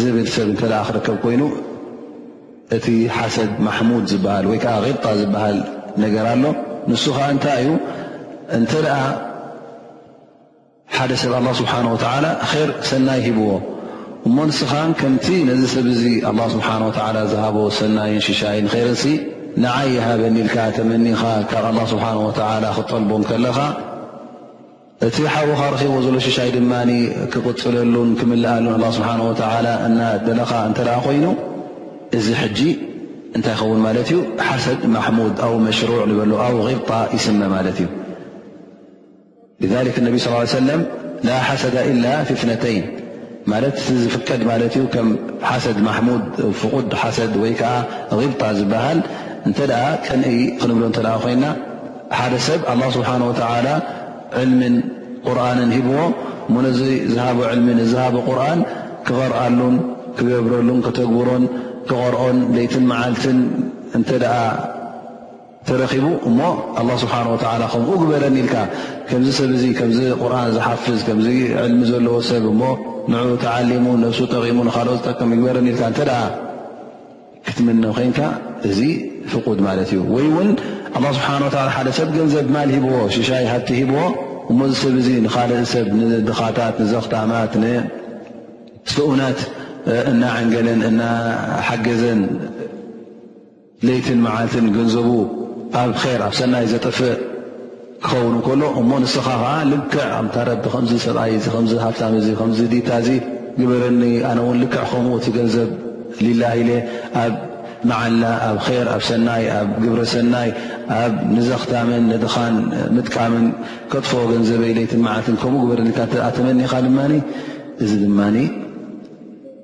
ዝብል ሰብ እተ ክርከብ ኮይኑ እቲ ሓሰድ ማሕሙድ ዝበሃል ወይ ከዓ ቂጣ ዝበሃል ነገር ኣሎ ንሱ ከዓ እንታይ እዩ እንተ ሓደ ሰብ ኣላ ስብሓን ወተላ ር ሰናይ ሂብዎ እሞ ንስኻ ከምቲ ነዚ ሰብ እዚ ኣ ስብሓ ወላ ዝሃቦ ሰናይን ሽሻይን ርሲ ንዓይ ይሃበኒ ኢልካ ተመኒኻ ካብ ኣላ ስብሓን ወተላ ክትጠልቦ ከለኻ እቲ ሓውኻ ረኺብዎ ዘሎ ሽሻይ ድማ ክቕፅለሉን ክምልኣሉን ኣላ ስብሓን ወተዓላ እናደለኻ እንተ ኮይኑ እዚ ሕጂ እንታይ ይኸውን ማለት እዩ ሓሰድ ማሕሙድ ኣው መሽሩዕ ንበሎ ኣው ቂብጣ ይስመ ማለት እዩ ነቢ ስ ሰለም ላ ሓሰዳ ኢላ ፊ ፍነተይን ማለት እቲ ዝፍቀድ ማለት እዩ ከም ሓሰድ ማሕሙድ ፍቁድ ሓሰድ ወይ ከዓ ቂብጣ ዝበሃል እንተ ቅንኢ ክንብሎ እተ ኮይና ሓደ ሰብ ኣላህ ስብሓን ወተዓላ ዕልምን ቁርኣንን ሂብዎ እሞ ነዚ ዝሃቦ ዕልሚ ነዚ ዝሃቦ ቁርን ክቐርኣሉን ክገብረሉን ከተግብሮን ክቐርኦን ለይትን መዓልትን እንተ ደኣ ተረኺቡ እሞ ኣላ ስብሓን ወተዓላ ከምኡ ግበረኒ ኢልካ ከምዚ ሰብ እዙ ከምዚ ቁርን ዝሓፍዝ ከምዚ ዕልሚ ዘለዎ ሰብ እሞ ንዑ ተዓሊሙ ነብሱ ጠቒሙ ንካልኦ ዝጠቅም ይግበረኒ ኢልካ እንተ ክትምነ ኮይንካ እዚ ፍቁድ ማለት እዩ ወይ ውን ኣላ ስብሓን ወተላ ሓደ ሰብ ገንዘብ ማል ሂብዎ ሽሻይ ሃብቲ ሂብዎ እሞ እዚ ሰብ እዚ ንካልእ ሰብ ንድኻታት ንዘኽታማት ንስኡናት እናዓንገለን እናሓገዘን ለይትን መዓልትን ገንዘቡ ኣብ ር ኣብ ሰናይ ዘጥፍእ ክኸውን እንከሎ እሞ ንስኻ ኸዓ ልክዕ ኣምታ ረቢ ከምዚ ሰብኣይ እዚ ከምዚ ሃብታም እዚ ከምዚ ዲታ እዚ ግበረኒ ኣነ እውን ልክዕ ከምኡ እቲ ገንዘብ ሊላ ኢለ ኣብ መዓላ ኣብ ር ኣብ ሰናይ ኣብ ግብረ ሰናይ ኣብ ንዘኽታምን ንድኻን ምጥቃምን ከጥፎ ገንዘበይ ለይትን መዓልትን ከምኡ ግበርኒካ ተመኒኻ ድማ እዚ ድማ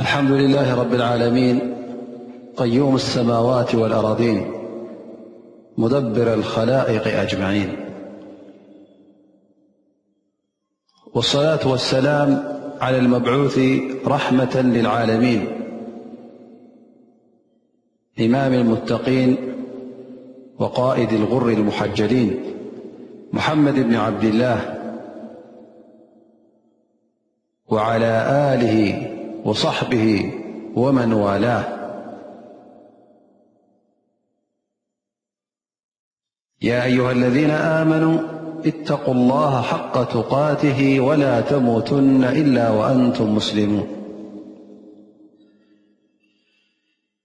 الحمد لله -رب العالمين قيوم السماوات والأرضين مدبر الخلائق أجمعين والصلاة والسلام على المبعوث رحمة للعالمين إمام المتقين وقائد الغر المحجلين محمد بن عبد الله وعلى آله وصحبه ومن والاه يا أيها الذين آمنوا اتقوا الله حق تقاته ولا تموتن إلا وأنتم مسلمون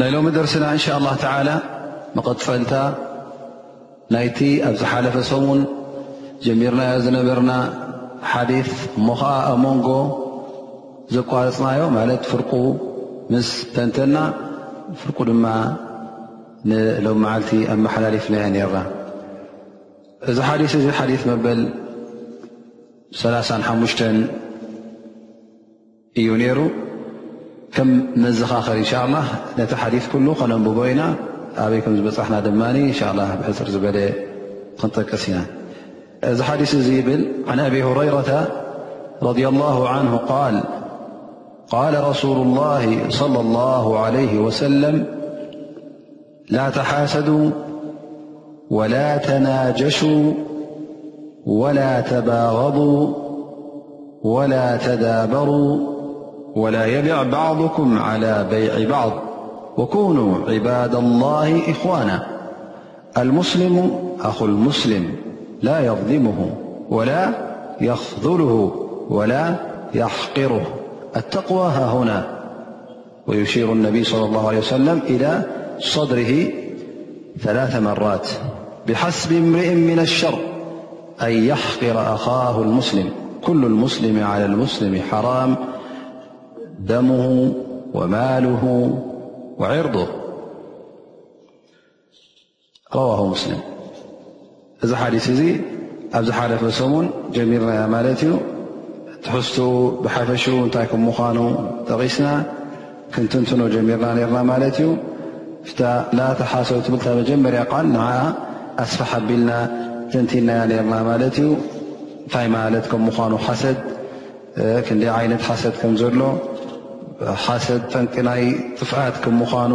ናይ ሎሚ ደርስና እንሻ ላ ተላ መቐፀልታ ናይቲ ኣብ ዝሓለፈ ሰሙን ጀሚርናዮ ዝነበርና ሓዲ እሞ ከዓ ኣብ መንጎ ዘቋረፅናዮ ማለት ፍርቁ ምስ ተንተና ፍርቁ ድማ ንሎም መዓልቲ ኣብ መሓላሊፍናዮ ነርና እዚ ሓዲ እዚ ሓዲ መበል 3ሓ እዩ ነይሩ ከም መዘኻኸሪ እንሻላ ነቲ ሓዲ ኩሉ ከነንብቦ ኢና ኣበይ ከም ዝበፃሕና ድማ እንሻላ ብሕፅር ዝበለ ክንጠቅስ ኢና እዚ ሓዲስ እዚ ይብል ን ኣቢ ሁረይረታ ረ ላሁ ን ቃል ቃል ረሱሉ ላ ለ ላ ለ ወሰለም لا تحاسدوا ولا تناجشوا ولا تباغضوا ولا تدابروا ولا يبع بعضكم على بيع بعض وكونوا عباد الله إخوانا المسلم أخو المسلم لا يظلمه ولا يخذله ولا يحقره التقوى ههنا ويشير النبي - صلى الله عليه وسلم - إلى صدره ثلاث مرات بحسب امرئ من الشر أن يحقر أخاه المسلم كل المسلم على المسلم حرام ደمه وማله وርضه ረዋሁ ሙስሊም እዚ ሓዲስ እዚ ኣብ ዝሓለፈ ሰሙን ጀሚርናያ ማለት እዩ ትሕዝትኡ ብሓፈሽኡ እንታይ ከም ምዃኑ ጠቒስና ክንትንትኖ ጀሚርና ነርና ማለት እዩ እፍታ ላተሓሰው ትብል እታ መጀመርያ ቃል ንዓ ኣስፋሕ ኣቢልና ተንቲናያ ነርና ማለት እዩ እንታይ ማለት ከም ምዃኑ ሓሰድ ክንደይ ዓይነት ሓሰድ ከም ዘሎ ሓሰድ ጠንቂ ናይ ጥፍኣት ከም ምዃኑ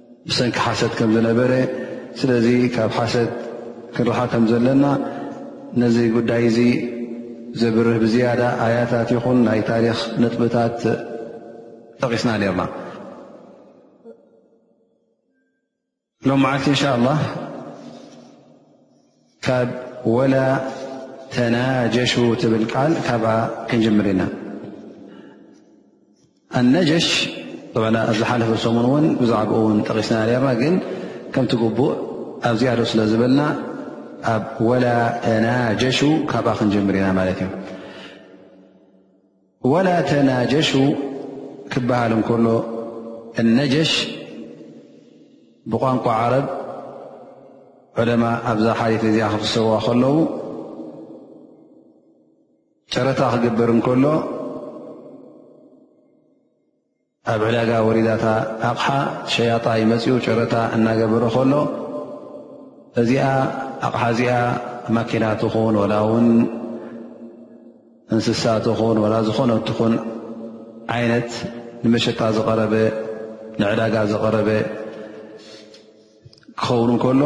ብሰንኪ ሓሰት ከም ዝነበረ ስለዚ ካብ ሓሰት ክንርሓ ከም ዘለና ነዚ ጉዳይ እዚ ዘብርህ ብዝያዳ ኣያታት ይኹን ናይ ታሪኽ ነጥብታት ጠቒስና ነርና ሎም መዓልቲ እንሻ ላ ካብ ወላ ተናጀሹ ትብል ቃል ካብኣ ክንጅምር ኢና ኣልነጀሽ ኣብ ዝሓለፈ ሰሙን እውን ብዛዕባኡ እውን ጠቒስና ነርና ግን ከምቲ ግቡእ ኣብ ዝያዶ ስለ ዝበልና ኣብ ወላ ተናጀሹ ካብኣ ክንጀምር ኢና ማለት እዩ ወላ ተናጀሹ ክበሃል እንከሎ ነጀሽ ብቋንቋ ዓረብ ዕለማ ኣብዛ ሓሊት እዚኣ ክፍሰዋ ከለዉ ጨረታ ክግበር እንከሎ ኣብ ዕዳጋ ወሪዳታ ኣቕሓ ሸያጣይ መፂኡ ጨረታ እናገበረ ከሎ እዚኣ ኣቕሓ እዚኣ ማኪና ትኹን ወላ ውን እንስሳ ትኹን ወላ ዝኾነ ትኹን ዓይነት ንመሸጣ ዝቐረበ ንዕዳጋ ዝቐረበ ክኸውን እንከሎ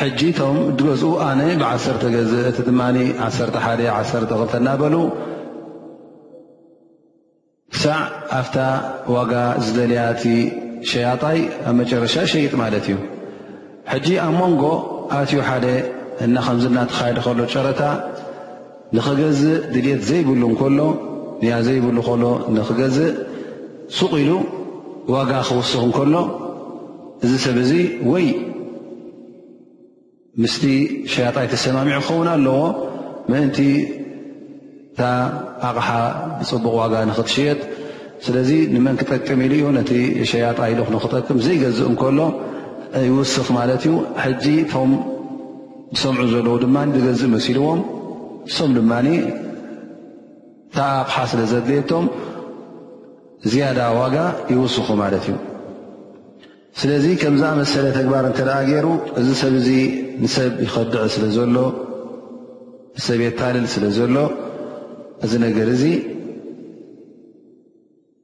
ሕጂ እቶም እትገዝኡ ኣነ ብዓሰርተ ገዝእ እቲ ድማ ዓሰርተ ሓደ ዓሰርተ ክልተ እናበሉ ክሳዕ ኣብታ ዋጋ ዝደልያ እቲ ሸያጣይ ኣብ መጨረሻ ይሸይጥ ማለት እዩ ሕጂ ኣብ መንጎ ኣትዩ ሓደ እና ከምዚ እናተኻየደ ከሎ ጨረታ ንኽገዝእ ድልት ዘይብሉ እንከሎ ንያ ዘይብሉ ከሎ ንኽገዝእ ሱቕ ኢሉ ዋጋ ክውስኽ እንከሎ እዚ ሰብ እዚ ወይ ምስቲ ሸያጣይ ተሰማሚዑ ክኸውን ኣለዎ ምእንቲ እታ ኣቕሓ ብፅቡቕ ዋጋ ንኽትሽየጥ ስለዚ ንመን ክጠቅም ኢሉ እዩ ነቲ ሸያጣ ኢሉ ንክጠቅም ዘይገዝእ እንከሎ ይውስኽ ማለት እዩ ሕጂ ቶም ዝሰምዑ ዘለዉ ድማ ዝገዝእ መሲልዎም እሶም ድማ እታ ኣቕሓ ስለ ዘድልየቶም ዝያዳ ዋጋ ይውስኹ ማለት እዩ ስለዚ ከምዛ መሰለ ተግባር እንተ ደኣ ገይሩ እዚ ሰብ እዚ ንሰብ ይኸድዕ ስለ ዘሎ ንሰብ የታልል ስለ ዘሎ እዚ ነገር እዚ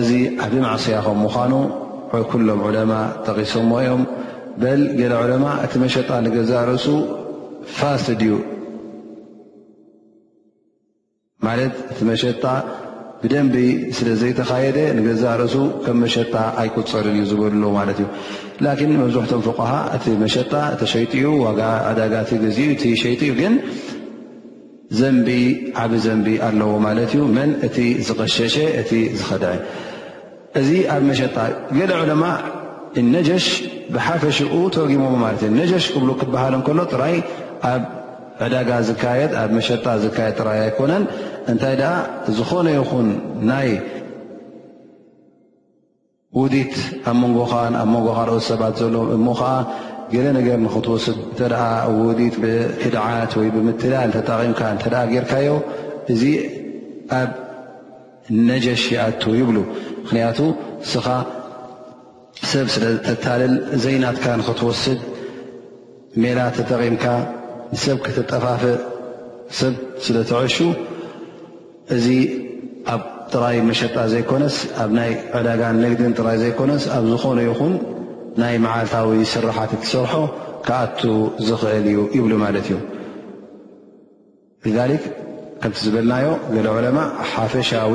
እዚ ዓቢ ማዕስያ ከም ምዃኑ ኩሎም ዑለማ ጠቒሶሞ እዮም። በል ገለ ዑለማ እቲ መሸጣ ንገዛእ ርእሱ ፋስድ እዩ ማለት እቲ መሸጣ ብደንቢ ስለ ዘይተኻየደ ንገዛእ ርእሱ ከም መሸጣ ኣይቁፀርን እዩ ዝበሉ ኣለዉ ማለት እዩ። ላኪን መብዝሕቶም ፍቋሃ እቲ መሸጣ ተሸይጡ እዩ ዋጋ ዕዳጋ እቲ ገዚኡ እቲ ሸይጡ እዩ ግን ዘንቢ ዓቢ ዘንቢ ኣለዎ ማለት እዩ መን እቲ ዝቐሸሸ እቲ ዝኸደ እዚ ኣብ መሸጣ ገለ ዕለማ ነጀሽ ብሓፈሽኡ ተርጊሞም ማለት እዩ ነጀሽ ክብሉ ክበሃል እንከሎ ጥራይ ኣብ ዕዳጋ ዝካየድ ኣብ መሸጣ ዝካየድ ጥራይ ኣይኮነን እንታይ ደኣ ዝኾነ ይኹን ናይ ውዲት ኣብ መንጎኻን ኣብ መንጎ ካልኦት ሰባት ዘሎ እሞ ኸዓ ገለ ነገር ንኽትወስድ እንተ ውዲት ብክድዓት ወይ ብምትላል ተጠቒምካ እንተ ጌርካዮ እዚ ኣብ ነጀሽ ይኣቱ ይብሉ ምኽንያቱ እስኻ ሰብ ስለ ተታልል ዘይናትካ ንኽትወስድ ሜላ ተጠቒምካ ንሰብ ክተጠፋፍእ ሰብ ስለ ትዐሹ እዚ ኣብ ጥራይ መሸጣ ዘይኮነስ ኣብ ናይ ዕዳጋን ንግድን ጥራይ ዘይኮነስ ኣብ ዝኾነ ይኹን ናይ መዓልታዊ ስራሓት እትሰርሖ ክኣቱ ዝኽእል እዩ ይብሉ ማለት እዩ ሊክ ከምቲ ዝበልናዮ ገለ ዑለማ ሓፈሻዊ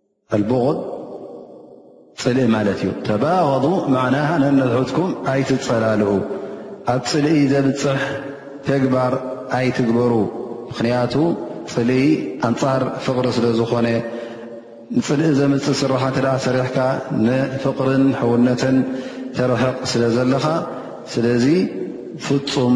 ኣልቡغድ ፅልኢ ማለት እዩ ተባغض ማዕናሃ ነነብሕትኩም ኣይትፀላልኡ ኣብ ፅልኢ ዘብፅሕ ተግባር ኣይትግበሩ ምኽንያቱ ፅልኢ ኣንፃር ፍቕሪ ስለ ዝኾነ ንፅልኢ ዘምፅእ ስራሓ እተ ሰሪሕካ ንፍቕርን ሕውነትን ተርሕቕ ስለ ዘለኻ ስለዚ ፍፁም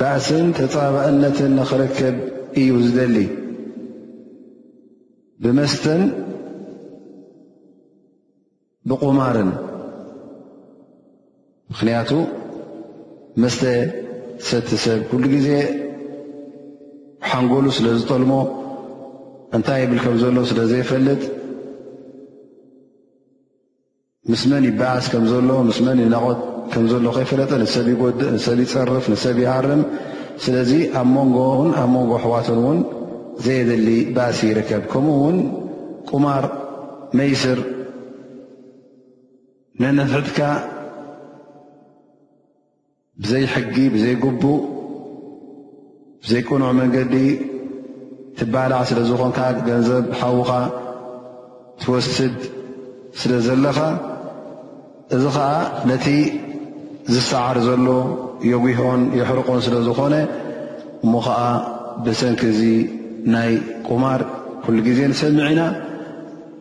ባእስን ተፃባእነትን ንኽረከብ እዩ ዝደሊ። ብመስተን ብቑማርን ምኽንያቱ መስተ ዝሰቲ ሰብ ኩሉ ግዜ ሓንጎሉ ስለ ዝጠልሞ እንታይ ይብል ከም ዘሎ ስለ ዘይፈልጥ ምስ መን ይበኣስ ከም ዘሎ ምስ መን ይናቖት ከም ዘሎ ከይፈለጠ ንሰብ ይጎድእ ንሰብ ይፀርፍ ንሰብ ይሃርም ስለዚ ኣብ መንጎን ኣብ መንጎ ኣሕዋትን እውን ዘየድሊ ባእሲ ይርከብ ከምኡ እውን ቁማር መይስር ነንሕድካ ብዘይ ሕጊ ብዘይ ጉቡእ ብዘይ ቅኑዕ መንገዲ ትባላዕ ስለ ዝኾንካ ገንዘብ ሓውኻ ትወስድ ስለ ዘለኻ እዚ ከዓ ነቲ ዝሰዓር ዘሎ የጒሆን የሕርቆን ስለ ዝኾነ እሞ ከዓ ብሰንኪ እዚ ናይ ቁማር ኩሉ ግዜ ንሰምዕ ኢና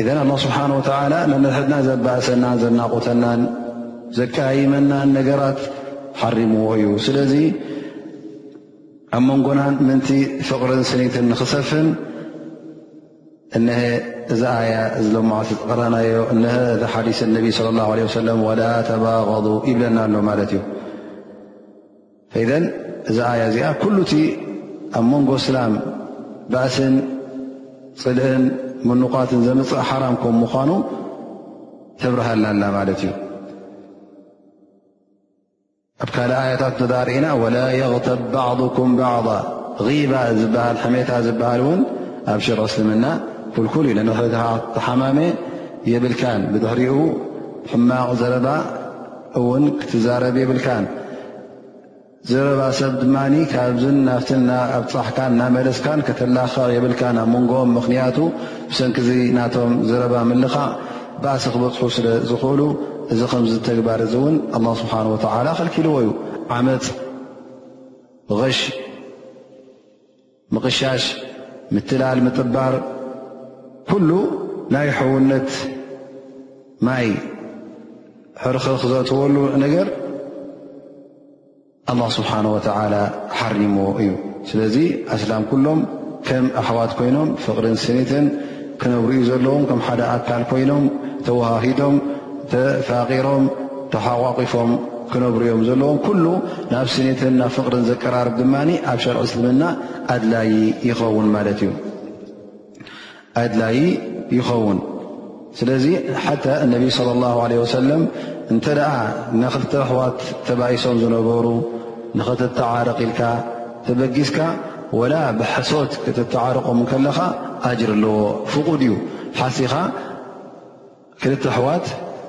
እዘን ኣላ ስብሓን ወተዓላ ነንሕድና ዘባእሰናን ዘናቑተናን ዘቀያይመናን ነገራት ሓሪምዎ እዩ ስለዚ ኣብ መንጎናን ምንቲ ፍቕርን ስኒትን ንኽሰፍን እነሀ እዛ ኣያ እዚ ሎማዓት ዝቐረናዮ እነ እዚ ሓዲስ ነቢ ለ ላ ለ ወሰለም ወላ ተባቐሉ ይብለና ኣሎ ማለት እዩ ኢዘን እዛ ኣያ እዚኣ ኩሉ እቲ ኣብ መንጎ እስላም ባእስን ፅልእን ምንቋትን ዘምፅእ ሓራም ከም ምኳኑ ተብርሃልና ኣላ ማለት እዩ ኣብ ካልእ ኣያታት ተዛርእና ወላ የቕተብ ባዕኩም ባዕض غባ ዝበሃል ሕሜታ ዝበሃል እውን ኣብ ሽርዒ እስልምና ኩልኩል እዩ ንድሕሪ ተሓማመ የብልካን ብድሕሪኡ ሕማቕ ዘረባ እውን ክትዛረብ የብልካን። ዘረባ ሰብ ድማ ካብዝን ናብትን እናኣብፃሕካን እናመለስካን ከተላኽዕ የብልካን ኣብ መንጎኦም ምኽንያቱ ብሰንኪ እዚ ናቶም ዘረባ ምልኻዕ ባእሲ ክበፅሑ ስለ ዝኽእሉ እዚ ከምዚ ተግባር እዚ እውን ኣላ ስብሓን ወተዓላ ከልኪልዎ እዩ ዓመፅ ሽ ምቕሻሽ፣ ምትላል፣ ምጥባር ኩሉ ናይ ሕውነት ማይ ሕርኽርኽ ዘእትወሉ ነገር ኣላ ስብሓን ወተዓላ ሓሪምዎ እዩ። ስለዚ ኣስላም ኩሎም ከም ኣሕዋት ኮይኖም ፍቕርን ስኒትን ክነብሩ እዩ ዘለዎም። ከም ሓደ ኣካል ኮይኖም ተወሃሂዶም ተፋቒሮም ተሓቋቒፎም ክነብሩ እዮም ዘለዎም። ኩሉ ናብ ስኒትን ናብ ፍቕርን ዘቀራርብ ድማ ኣብ ሸርዒ እስልምና ኣድላዪ ይኸውን ማለት እዩ ኣድላዪ ይኸውን ስለዚ ሓታ እነቢ صለ ላሁ ለ ወሰለም እንተ ደኣ ንክልተ ኣሕዋት ተባኢሶም ዝነበሩ ንኽትተዓርቕ ኢልካ ተበጊስካ ወላ ብሐሶት ክትተዓርቖም ከለኻ ኣጅር ኣለዎ ፍቑድ እዩ ሓሲኻ ክልተ ኣሕዋት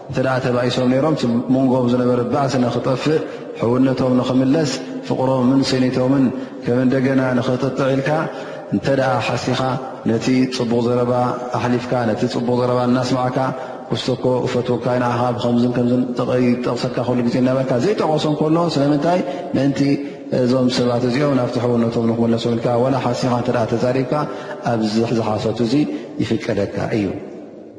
እንተ ተባኢሶም ነይሮም እቲ መንጎም ዝነበረ ባእሲ ንክጠፍእ ሕውነቶም ንክምለስ ፍቕሮምን ስኒቶምን ከም እንደገና ንክጥጥዕ ኢልካ እንተ ሓሲኻ ነቲ ፅቡቕ ዘረባ ኣሕሊፍካ ነቲ ፅቡቕ ዘረባ እናስማዕካ ክስተኮ እፈትወካ ይንዓኻ ብከምዝን ከምዝን ጠቕሰካ ኩሉ ግዜ እናበልካ ዘይጠቐሶም ከሎ ስለምንታይ ምእንቲ እዞም ሰባት እዚኦም ናብቲ ሕውነቶም ንክመለሱ ኢልካ ዋላ ሓሲኻ እተ ተዛሪብካ ኣብዚ ዝሓሰት እዙ ይፍቀደካ እዩ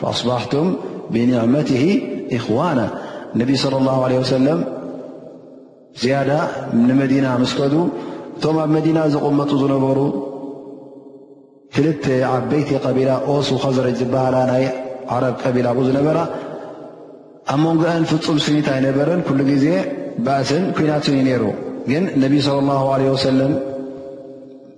ፈኣስባሕቱም ብኒዕመትሂ እኽዋና ነቢ ስለ ላሁ ለ ወሰለም ዝያዳ ንመዲና ምስ ከዱ እቶም ኣብ መዲና ዝቕመጡ ዝነበሩ ክልተ ዓበይቲ ቀቢላ ኦሱ ከዘረጅ ዝበሃላ ናይ ዓረብ ቀቢላ ብኡ ዝነበራ ኣብ መንጎአን ፍፁም ስኒት ኣይነበረን ኩሉ ግዜ ባእስን ኩናትን እዩ ነይሩ ግን ነቢዪ ስለ ላሁ ለ ወሰለም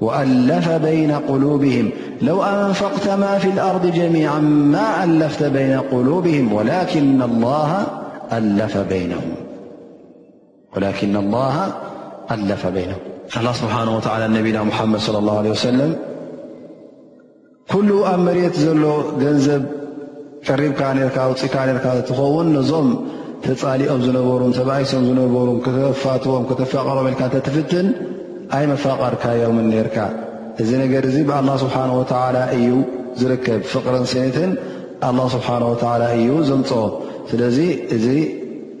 وألف بين قلوبهم لو أنفقت ما في الأرض جميعا ما ألفت بين قلوبهم ولكن الله ألف بينهم - الله سبحانه وتعالى نبينا محمد صلى الله عليه وسلم ኩሉ ኣብ መሬት ዘሎ ገንዘብ ፀሪብካ ርካ ውፅእካ ርካ ትኸውን ነዞም ተፃሊኦም ዝነበሩን ተባኢሶም ዝነበሩ ክተፋትዎም ክተፋቀሮም ኢልካ እተትፍትን ኣይ መፋቀርካዮም ነርካ እዚ ነገር እዚ ብኣላ ስብሓን ወተላ እዩ ዝርከብ ፍቅርን ስኒትን ኣላ ስብሓን ወተላ እዩ ዘምፅኦ ስለዚ እዚ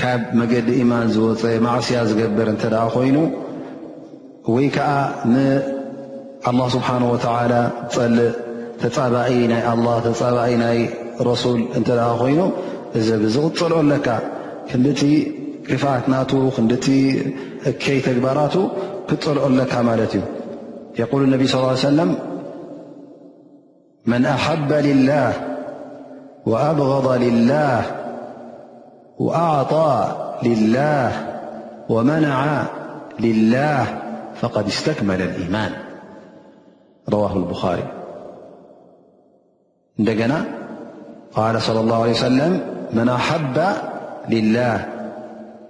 ካብ መገዲ ኢማን ዝወፀ ማዕስያ ዝገብር እንተ ኮይኑ ወይ ከዓ ንኣላ ስብሓን ወተዓላ ፀልእ ተፃባኢ ናይ ኣላ ተፃባኢ ናይ ረሱል እንተ ኮይኑ እዚ ብዚ ክፀልኦ ኣለካ ክንዲቲ ክፍኣት ናቱ ክንዲቲ እከይ ተግባራቱ ክትፀልኦ ኣለካ ማለት እዩ የቁል ነቢ ስ ሰለም من أحب لله وأبغض لله وأعطى لله ومنع لله فقد استكمل الإيمان رواه البخاري ندنا قال صلى الله عليه وسلم من أحب لله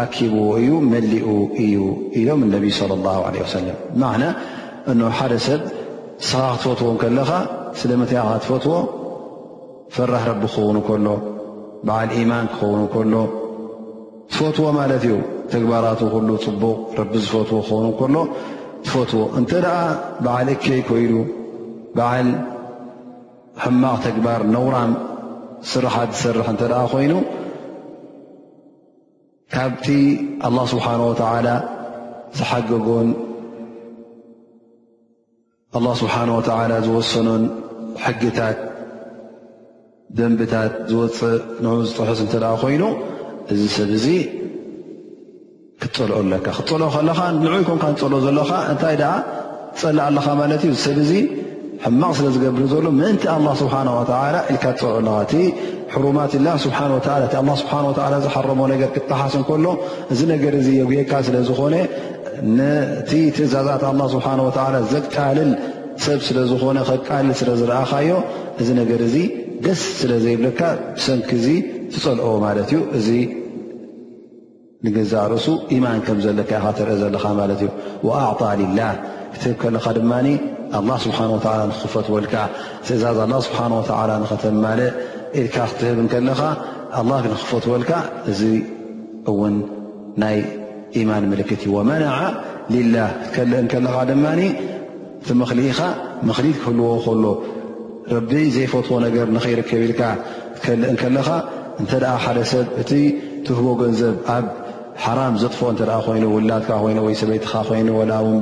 ኣኪብዎ እዩ መሊኡ እዩ ኢሎም ነቢ صለ ላ ለ ወሰለም ብማዕና እ ሓደ ሰብ ንስኻ ክትፈትዎ ከለኻ ስለምንታይ ኻ ትፈትዎ ፈራሕ ረቢ ክኸውን ከሎ በዓል ኢማን ክኸውን ከሎ ትፈትዎ ማለት እዩ ተግባራቱ ኩሉ ፅቡቕ ረቢ ዝፈትዎ ክኸውን ከሎ ትፈትዎ እንተ ደኣ በዓል እከይ ኮይኑ በዓል ሕማቕ ተግባር ነውራም ስራሓት ዝሰርሕ እንተ ኮይኑ ካብቲ ኣላ ስብሓን ወተዓላ ዝሓገጎን ኣላ ስብሓን ወተዓላ ዝወሰኖን ሕግታት ደንብታት ዝወፅእ ንኡ ዝጥሕስ እንተ ደኣ ኮይኑ እዚ ሰብ እዚ ክትፀልኦ ኣለካ ክትፀልኦ ከለኻ ንዑ ይኮንካ ንፀልኦ ዘለኻ እንታይ ደኣ ትፀልእ ኣለኻ ማለት እዩ ሰብ እዚ ሕማቕ ስለ ዝገብር ዘሎ ምእንቲ ኣላ ስብሓን ወተላ ኢልካ ትፀልዑ ኣለኻ እቲ ሕሩማት ላ ስብሓን ወላ እቲ ኣላ ስብሓን ወላ ዝሓረሞ ነገር ክጠሓስ እንከሎ እዚ ነገር እዚ የጉየካ ስለ ዝኾነ ነቲ ትእዛዛት ኣላ ስብሓን ወላ ዘቃልል ሰብ ስለ ዝኾነ ከቃልል ስለ ዝረኣኻዮ እዚ ነገር እዚ ደስ ስለ ዘይብለካ ብሰንኪ እዚ ትፀልኦ ማለት እዩ እዚ ንገዛእ ርእሱ ኢማን ከም ዘለካ ኢኻ ተርኢ ዘለኻ ማለት እዩ ወኣዕጣ ሊላህ ክትህብ ከለኻ ድማ ኣላ ስብሓን ወተላ ንክኽፈትወልካ ትእዛዝ ኣላ ስብሓን ወተላ ንኸተማለ ኢልካ ክትህብ ከለኻ ኣላ ንክኽፈትወልካ እዚ እውን ናይ ኢማን ምልክት እዩ ወመናዓ ሊላህ ክትከልእ ከለኻ ድማ እቲ መኽሊኢኻ መኽሊት ክህልዎ ከሎ ረቢ ዘይፈትዎ ነገር ንኸይርከብ ኢልካ ትከልእ እንከለኻ እንተ ሓደ ሰብ እቲ ትህቦ ገንዘብ ኣብ ሓራም ዘጥፎ እተ ኮይኑ ውላድካ ኮይኑ ወይ ሰበይትኻ ኮይኑ ላ ውን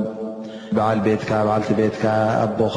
በዓል ቤትካ በዓልቲ ቤትካ ኣቦኻ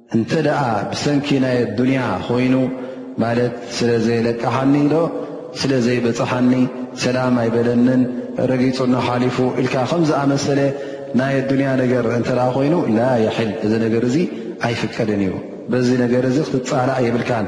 እንተ ደኣ ብሰንኪ ናይ ኣዱንያ ኮይኑ ማለት ስለ ዘየለቀሓኒ ዶ ስለ ዘይበጽሓኒ ሰላም ኣይበለንን ረጊጹና ሓሊፉ ኢልካ ከም ዝኣመሰለ ናይ ኣዱንያ ነገር እንተ ኮይኑ ላ የሕል እዚ ነገር እዚ ኣይፍቀድን እዩ በዚ ነገር እዚ ክትጻላእ የብልካን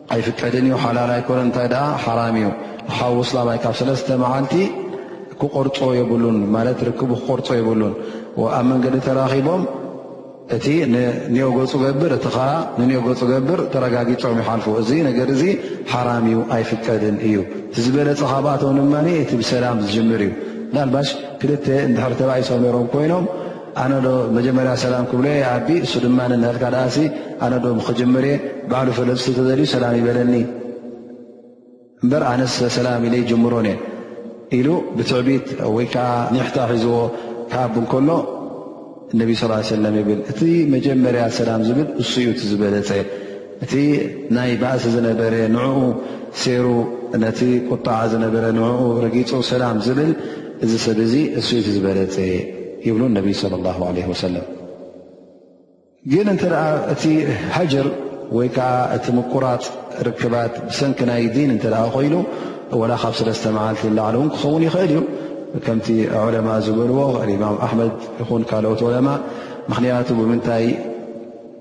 ኣይፍቀድን እዩ ሓላል ኣይኮነን እንታይ ደኣ ሓራም እዩ ንሓው ኣስላማይ ካብ ሰለስተ መዓልቲ ክቆርፆ የብሉን ማለት ርክቡ ክቆርፆ የብሉን ኣብ መንገዲ ተራኺቦም እቲ ንንዮ ገፁ ገብር እቲ ከዓ ንንዮ ገፁ ገብር ተረጋጊፆም ይሓልፉ እዚ ነገር እዚ ሓራም እዩ ኣይፍቀድን እዩ እቲ ዝበለፀ ካብኣቶም ድማ እቲ ብሰላም ዝጅምር እዩ ምናልባሽ ክልተ እንድሕር ተባኢሶም ነሮም ኮይኖም ኣነ ዶ መጀመርያ ሰላም ክብሎ እየ ኣቢ እሱ ድማ ንነህልካ ደኣሲ ኣነ ዶ ክጅምር እየ ባዕሉ ፈለጥስቲ ተዘልዩ ሰላም ይበለኒ እምበር ኣነስ ሰላም ኢለይ ጅምሮን እየ ኢሉ ብትዕቢት ወይ ከዓ ኒሕታ ሒዝዎ ክኣብ እንከሎ እነቢ ስ ሰለም ይብል እቲ መጀመርያ ሰላም ዝብል እሱ እዩ እቲ ዝበለፀ እቲ ናይ ባእሲ ዝነበረ ንዕኡ ሴሩ ነቲ ቁጣዓ ዝነበረ ንዕኡ ረጊጹ ሰላም ዝብል እዚ ሰብ እዚ እሱ እቲ ዝበለፀ ይብሉ ነቢይ ለ ላ ለ ወሰለም ግን እንተ እቲ ሃጅር ወይ ከዓ እቲ ምቁራፅ ርክባት ብሰንኪ ናይ ዲን እንተ ኮይኑ ወላ ካብ ሰለስተ መዓልቲ ንላዕሊ እውን ክኸውን ይኽእል እዩ ከምቲ ዑለማ ዝበልዎ ማም ኣሕመድ ይኹን ካልኦት ዑለማ ምክንያቱ ብምንታይ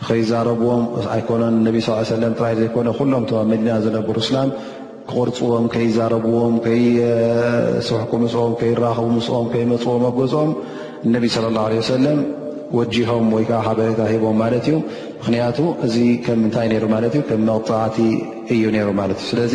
ንኸይዛረብዎም ኣይኮነን ነቢ ስ ሰለም ጥራይ ዘይኮነ ኩሎም ቶም ኣብ መዲና ዝነብሩ እስላም ክቕርፅዎም ከይዛረብዎም ከይስሕኩ ምስኦም ከይራኸቡ ምስኦም ከይመፅዎም ኣብ ገዝኦም እነቢ ስለ ላ ለ ሰለም ወጂሆም ወይ ከዓ ሓበሬታ ሂቦም ማለት እዩ ምኽንያቱ እዚ ከም ምንታይ ነይሩ ማለት እዩ ከም መቕፃዕቲ እዩ ነይሩ ማለት እዩ ስለዚ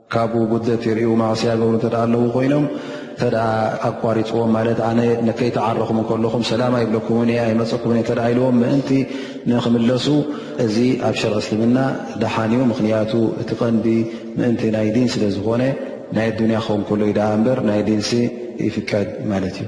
ካብኡ ጉድለት ይርኡ ማእስያ ገብሩ እተ ኣለዉ ኮይኖም እተ ኣቋሪፅዎም ማለት ኣነ ንከይተዓረኹም ከለኹም ሰላም ኣይብለኩምን እየ ኣይመፀኩምን እተ ኢልዎም ምእንቲ ንክምለሱ እዚ ኣብ ሸርዒ እስልምና ደሓን እዩ ምክንያቱ እቲ ቀንዲ ምእንቲ ናይ ዲን ስለ ዝኾነ ናይ ኣዱንያ ክኸውን ከሎ ዩ ደኣ እምበር ናይ ዲንሲ ይፍቀድ ማለት እዩ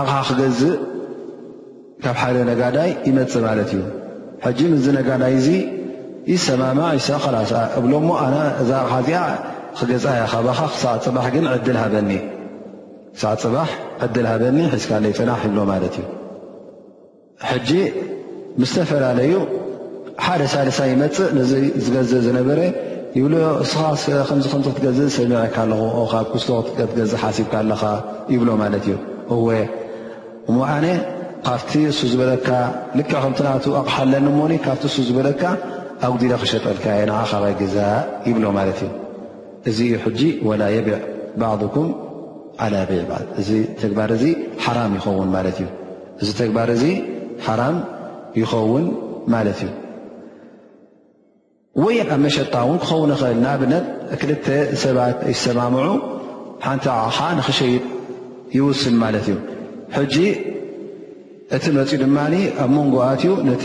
ኣቕሓ ክገዝእ ካብ ሓደ ነጋዳይ ይመፅ ማለት እዩ ሕጂ ምዚ ነጋዳይ እዚ ይሰማማ ይሰ ላስ እብሎ ሞ ኣነ እዛ ኣቕሓ እዚኣ ክገዛ እያ ካባኻ ክሳዕ ፅባሕ ግን ዕድል ሃበኒ ክሳዕ ፅባሕ ዕድል ሃበኒ ሒዝካለይ ፅናሕ ይብሎ ማለት እዩ ሕጂ ምስ ዝተፈላለዩ ሓደ ሳልሳ ይመፅእ ነዚ ዝገዝእ ዝነበረ ይብሎ እስኻ ከምዚ ከምዚ ክትገዝእ ሰሚዐካ ኣለኹ ካብ ክስቶ ክትገዝእ ሓሲብካ ኣለኻ ይብሎ ማለት እዩ እወ እሞ ኣነ ካብቲ እሱ ዝበለካ ልክዕ ከምቲ ናቱ ኣቕሓ ኣለኒ እሞኒ ካብቲ እሱ ዝበለካ ኣጉዲለ ክሸጠልካ እየ ንዓ ካባይ ግዛ ይብሎ ማለት እዩ እዚ እዩ ሕጂ ወላ የብዕ ባዕኩም ዓላ ቤዕ ባል እዚ ተግባር እዚ ሓራም ይኸውን ማለት እዩ እዚ ተግባር እዚ ሓራም ይኸውን ማለት እዩ። ወይ ኣብ መሸጣ እውን ክኸውን ይኽእል። ንኣብነት ክልተ ሰባት ይሰማምዑ ሓንቲ ኣቕሓ ንኽሸይጥ ይውስን ማለት እዩ። ሕጂ እቲ መፅኡ ድማ ኣብ መንጎ ኣትዩ ነቲ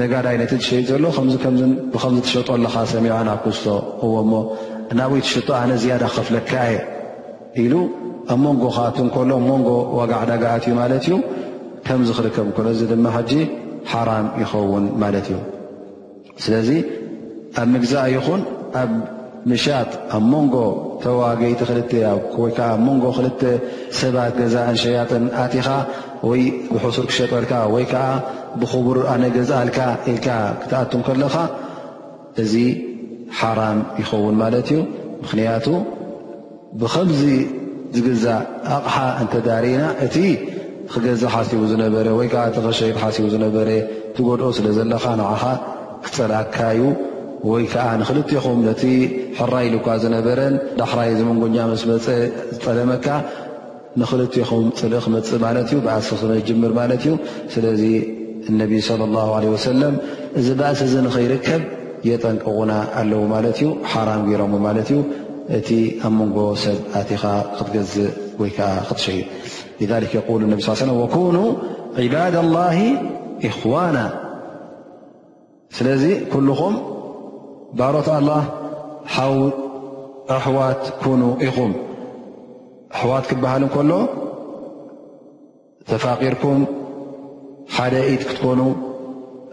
ነጋዳይ ነቲ ዝሸይጥ ዘሎ ከምዚ ከምዚ ብከምዚ ትሸጦ ኣለኻ ሰሚዐ ናብ ክስቶ እዎ እሞ ናብኡ ትሽጦ ኣነ ዝያዳ ክኸፍለካ እየ ኢሉ ኣብ መንጎ ክኣቱ እንከሎ መንጎ ዋጋ ዕዳጋ ኣትዩ ማለት እዩ ከምዚ ክርከብ እንከሎ እዚ ድማ ሕጂ ሓራም ይኸውን ማለት እዩ ስለዚ ኣብ ምግዛእ ይኹን ኣብ ምሻጥ ኣብ መንጎ ተዋገይቲ ክልተ ወይ ከዓ ኣብ መንጎ ክልተ ሰባት ገዛእን ሸያጥን ኣቲኻ ወይ ብሕሱር ክሸጠልካ ወይ ከዓ ብኽቡር ኣነ ገዝኣልካ ኢልካ ክትኣቱ ከለኻ እዚ ሓራም ይኸውን ማለት እዩ ምኽንያቱ ብኸምዚ ዝግዛእ ኣቕሓ እንተዳሪና እቲ ክገዛ ሓሲቡ ዝነበረ ወይ ከዓ እቲ ኸሸይጥ ሓሲቡ ዝነበረ ትጎድኦ ስለ ዘለኻ ንዓኻ ክፀልኣካዩ ወይ ከዓ ንክልቴኹም ነቲ ሕራይ ልኳ ዝነበረን ዳሕራይ ዝምንጎኛ መስመፀ ዝጠለመካ ንኽልቴኹም ፅልኢ ክመፅእ ማለት እዩ ባእሲ ክጅምር ማለት እዩ ስለዚ እነቢ ለ ላ ለ ወሰለም እዚ ባእሲ እዚ ንኸይርከብ የጠንቅቑና ኣለዉ ማለት እዩ ሓራም ገይሮም ማለት እዩ እቲ ኣብ መንጎ ሰብ ኣቲኻ ክትገዝእ ወይ ከዓ ክትሸይጥ ሊክ የቁሉ ነቢ ስ ሰለም ወኩኑ ዕባድ ላ ኢኽዋና ስለዚ ኩሉኹም ባሮት ኣላህ ሓው ኣሕዋት ኩኑ ኢኹም ኣሕዋት ክበሃል እንከሎ ተፋቂርኩም ሓደ ኢድ ክትኮኑ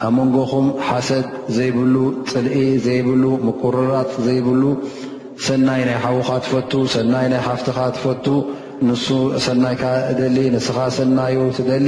ኣብ መንጎኹም ሓሰድ ዘይብሉ ፅልኢ ዘይብሉ ምቁርራፅ ዘይብሉ ሰናይ ናይ ሓዉኻ ትፈቱ ሰናይ ናይ ሓፍትኻ ትፈቱ ንሱ ሰናይካ ደሊ ንስኻ ሰናዩ ትደሊ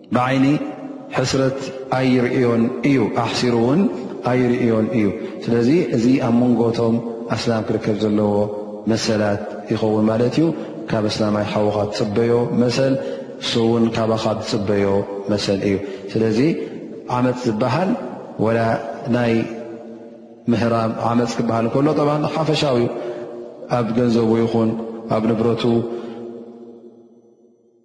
ብዓይኒ ሕስረት ኣይርእዮን እዩ ኣሕሲሩ ውን ኣይርእዮን እዩ ስለዚ እዚ ኣብ መንጎቶም ኣስላም ክርከብ ዘለዎ መሰላት ይኸውን ማለት እዩ ካብ እስላማይ ሓውኻ ትፅበዮ መሰል እሱውን ካባኻ ዝፅበዮ መሰል እዩ ስለዚ ዓመፅ ዝበሃል ወላ ናይ ምህራም ዓመፅ ክበሃል ከሎ ብ ሓፈሻዊ እዩ ኣብ ገንዘቡ ይኹን ኣብ ንብረቱ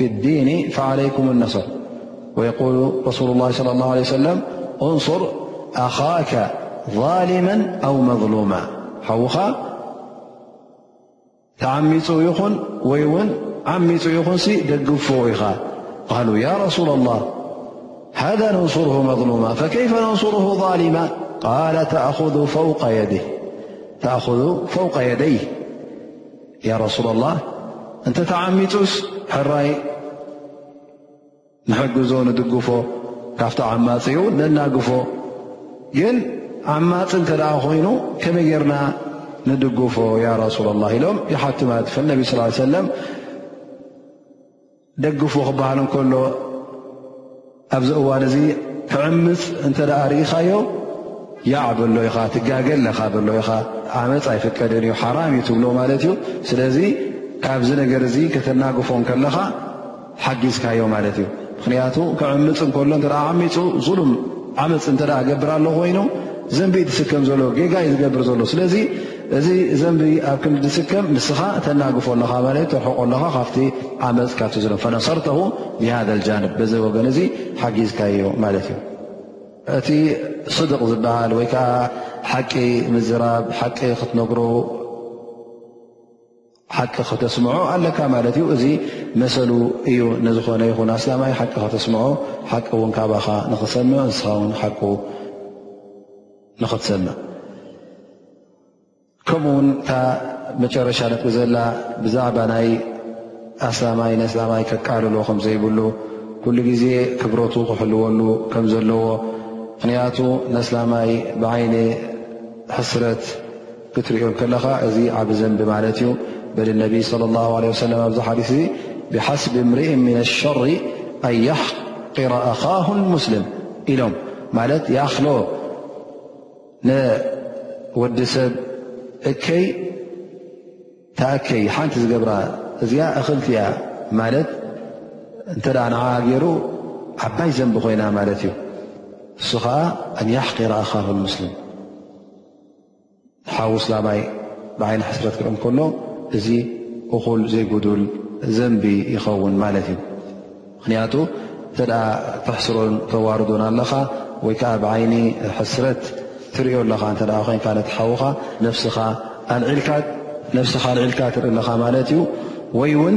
الدين فعليكم النصر ويقول رسول الله صلى الله عليه وسلم انصر أخاك ظالما أو مظلوما و عميخن ويون عميخنس دفئخا قالوا يا رسول الله هذا ننصره مظلوما فكيف ننصره ظالما قال تأخذ فوق يده ተኣክዙ ፈውቀ የደይ ያ ረሱላ ላህ እንተ ተዓሚፁስ ሕራይ ንሕግዞ ንድግፎ ካብቲ ዓማፂኡ ነናግፎ ግን ዓማፂ እንተ ኮይኑ ከመይ ጌርና ንድግፎ ያ ረሱላ ላ ኢሎም ይሓትማት ነቢ ስ ሰለም ደግፉ ክበሃል እንከሎ ኣብዚ እዋን እዚ ክዕምፅ እንተ ርእኻዮ ያዕ በሎ ኢኻ ትጋገ ኣለኻ በሎ ኢኻ ዓመፅ ኣይፍቀድን እዩ ሓራም እዩ ትብሎ ማለት እዩ ስለዚ ካብዚ ነገር እዚ ከተናግፎ ከለኻ ሓጊዝካዮ ማለት እዩ ምኽንያቱ ክዕምፅ እንከሎ እተ ዓሚፁ ዙሉም ዓመፅ እተ ገብር ኣሎ ኮይኑ ዘንቢኢ ትስከም ዘሎ ጌጋ እዩ ዝገብር ዘሎ ስለዚ እዚ ዘንቢ ኣብ ክንዲ ድስከም ንስኻ ተናግፎ ኣለኻ ማለት ተርሕቆ ኣለኻ ካብቲ ዓመፅ ካብቲ ዝም ፈነሰርተ ብሃደ ልጃንብ በዚ ወገን እዚ ሓጊዝካዮ ማለት እዩ እቲ ስድቅ ዝበሃል ወይ ከዓ ሓቂ ምዝራብ ሓቂ ክትነግሩ ሓቂ ከተስምዖ ኣለካ ማለት እዩ እዚ መሰሉ እዩ ንዝኾነ ይኹን ኣስላማይ ሓቂ ከተስምዖ ሓቂ እውን ካባኻ ንኽሰምዕ ንስኻ ውን ሓቁ ንኽትሰምዕ ከምኡ ውን እታ መጨረሻ ነጥቢ ዘላ ብዛዕባ ናይ ኣስላማይ ንኣስላማይ ከቃልሎ ከም ዘይብሉ ኩሉ ግዜ ክብረቱ ክሕልወሉ ከም ዘለዎ ምኽንያቱ ንኣስላማይ ብዓይኒ ሕስረት ክትሪኦ እንከለኻ እዚ ዓቢ ዘንቢ ማለት እዩ በል ነቢ صለ ላه ለ ሰለም ኣብዚ ሓዲስ እዚ ብሓስቢ እምርእ ምና ሸሪ ኣን የሕቅረ ኣኻሁ ሙስልም ኢሎም ማለት ይኣኽሎ ንወዲ ሰብ እከይ ተእከይ ሓንቲ ዝገብራ እዚኣ እኽልቲ እያ ማለት እንተ ንዓ ገይሩ ዓባይ ዘንቢ ኮይና ማለት እዩ እሱ ከዓ ኣን የሕቅረ ኣኻሁ ሙስልም ሓው ስላማይ ብዓይኒ ሕስረት ክርእ ከሎ እዚ እኹል ዘይጉዱል ዘንቢ ይኸውን ማለት እዩ ምክንያቱ እተ ተሕስሮን ተዋርዶን ኣለኻ ወይ ከዓ ብዓይኒ ሕስረት ትሪዮ ኣለኻ እተ ኮንካ ነቲ ሓውኻ ነስኻ ኣልዒልካ ትርኢ ኣለኻ ማለት እዩ ወይ ውን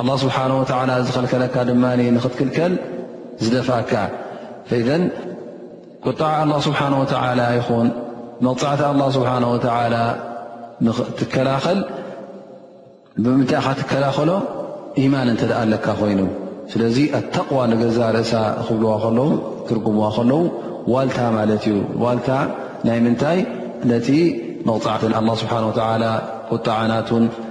ኣላ ስብሓን ወተዓላ ዝኸልከለካ ድማ ንኽትክልከል ዝደፍኣካ ኢዘን ቁጣዓ ኣላ ስብሓን ወተዓላ ይኹን መቕፃዕቲ ኣላ ስብሓን ወተዓላ ንኽትከላኸል ብምንታይ ኻ ትከላኸሎ ኢማን እንተ ደኣ ኣለካ ኮይኑ ስለዚ ኣተቕዋ ንገዛ ርእሳ ክብልዋ ከለዉ ትርጉምዋ ከለዉ ዋልታ ማለት እዩ ዋልታ ናይ ምንታይ ነቲ መቕፃዕትን ኣላ ስብሓን ወተዓላ ቁጣዓናቱን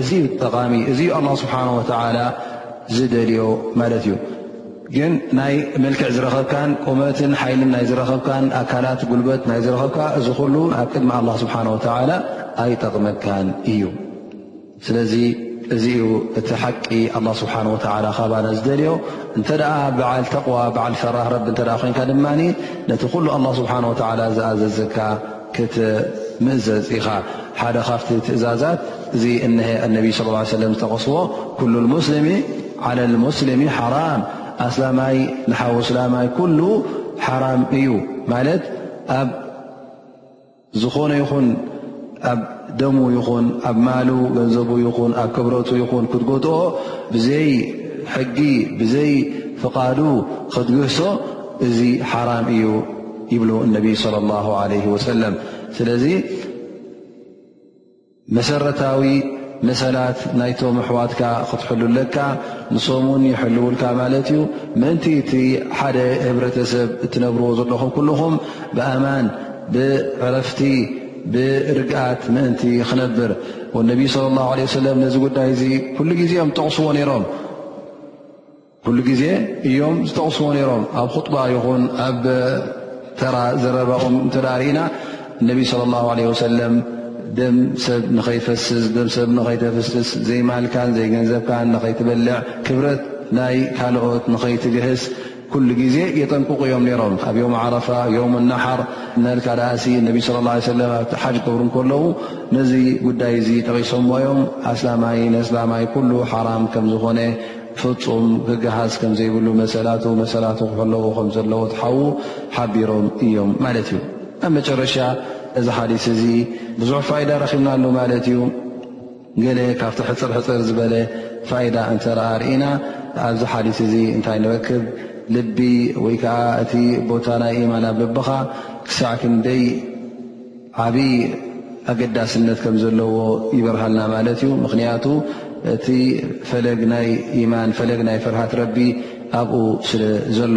እዚ ዩ ጠቓሚ እዚ ዩ ኣላ ስብሓን ወተዓላ ዝደልዮ ማለት እዩ ግን ናይ መልክዕ ዝረኸብካን ቁመትን ሓይልን ናይ ዝረኸብካን ኣካላት ጉልበት ናይ ዝረኸብካ እዚ ኩሉ ኣብ ቅድሚ ኣላ ስብሓን ወተዓላ ኣይጠቕመካን እዩ ስለዚ እዚ ዩ እቲ ሓቂ ኣላ ስብሓን ወተዓላ ካባና ዝደልዮ እንተ ደኣ በዓል ተቕዋ በዓል ፈራህ ረቢ እተ ኮይንካ ድማ ነቲ ኩሉ ኣላ ስብሓን ወተዓላ ዝኣዘዘካ ክትምእዘዝ ኢኻ ሓደ ካብቲ ትእዛዛት እዚ እነሀ ኣነቢይ ስ ላ ሰለም ዝጠቐስዎ ኩሉ ሙስሊሚ ዓለ ልሙስሊሚ ሓራም ኣስላማይ ንሓዉ ስላማይ ኩሉ ሓራም እዩ ማለት ኣብ ዝኾነ ይኹን ኣብ ደሙ ይኹን ኣብ ማሉ ገንዘቡ ይኹን ኣብ ክብረቱ ይኹን ክትጎትኦ ብዘይ ሕጊ ብዘይ ፍቓዱ ክትግህሶ እዚ ሓራም እዩ ይብሉ ነቢይ صለ ላሁ ለ ወሰለም ስለዚ መሰረታዊ መሰላት ናይቶም ኣሕዋትካ ክትሕሉ ኣለካ ንሶም ውን ይሕልውልካ ማለት እዩ ምእንቲ እቲ ሓደ ህብረተሰብ እትነብርዎ ዘለኹም ኩልኹም ብኣማን ብዕረፍቲ ብርግኣት ምእንቲ ክነብር ነቢይ صለ ላه ለ ሰለም ነዚ ጉዳይ እዚ ኩሉ ግዜ እዮም ጠቕስዎ ነይሮም ኩሉ ግዜ እዮም ዝጠቕስዎ ነይሮም ኣብ ኹጥባ ይኹን ኣብ ተራ ዘረባኦም እንተ ርኢና እነቢ ስለ ላ ለ ወሰለም ደም ሰብ ንኸይፈስስ ደም ሰብ ንኸይተፍስስ ዘይማልካን ዘይገንዘብካን ንኸይትበልዕ ክብረት ናይ ካልኦት ንኸይትግህስ ኩሉ ግዜ የጠንቅቑ እዮም ነይሮም ኣብ ዮም ዓረፋ ዮም ናሓር እናልካ ደኣሲ እነቢ ስለ ላ ሰለም ኣብቲ ሓጅ ክብሩ ከለዉ ነዚ ጉዳይ እዚ ጠቒሶምዎ እዮም ኣስላማይ ንእስላማይ ኩሉ ሓራም ከም ዝኾነ ፍጹም ክገሃስ ከም ዘይብሉ መሰላቱ መሰላቱ ክሕለዉ ከም ዘለዎ ትሓዉ ሓቢሮም እዮም ማለት እዩ ኣብ መጨረሻ እዚ ሓዲስ እዚ ብዙሕ ፋይዳ ረኺብናሉ ማለት እዩ ገለ ካብቲ ሕፅር ሕፅር ዝበለ ፋይዳ እንተ ርኢና ኣብዚ ሓዲስ እዚ እንታይ ንረክብ ልቢ ወይ ከዓ እቲ ቦታ ናይ ኢማን ኣብ ልብኻ ክሳዕ ክንደይ ዓብዪ ኣገዳስነት ከም ዘለዎ ይበርሃልና ማለት እዩ። ምኽንያቱ እቲ ፈለግ ናይ ኢማን ፈለግ ናይ ፍርሃት ረቢ ኣብኡ ስለ ዘሎ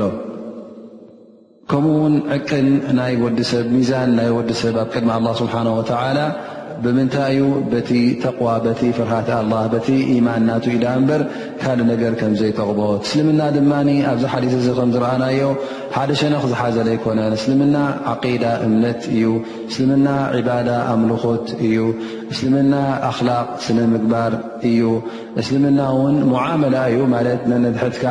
ከምኡ ውን ዕቅን ናይ ወዲ ሰብ ሚዛን ናይ ወዲ ሰብ ኣብ ቅድሚ ኣላ ስብሓን ወተላ ብምንታይ እዩ በቲ ተቕዋ በቲ ፍርሃት ኣላ በቲ ኢማን ናቱ ኢዳ እምበር ካልእ ነገር ከም ዘይጠቕቦ እስልምና ድማ ኣብዚ ሓዲስ እዚ ከም ዝረኣናዮ ሓደ ሸነኽ ዝሓዘ ኣይኮነን። እስልምና ዓቂዳ፣ እምነት፣ እዩ። እስልምና ዒባዳ፣ ኣምልኾት፣ እዩ። እስልምና ኣኽላቕ፣ ስነ ምግባር፣ እዩ። እስልምና ውን ሙዓመላ እዩ ማለት ነንሕድሕድካ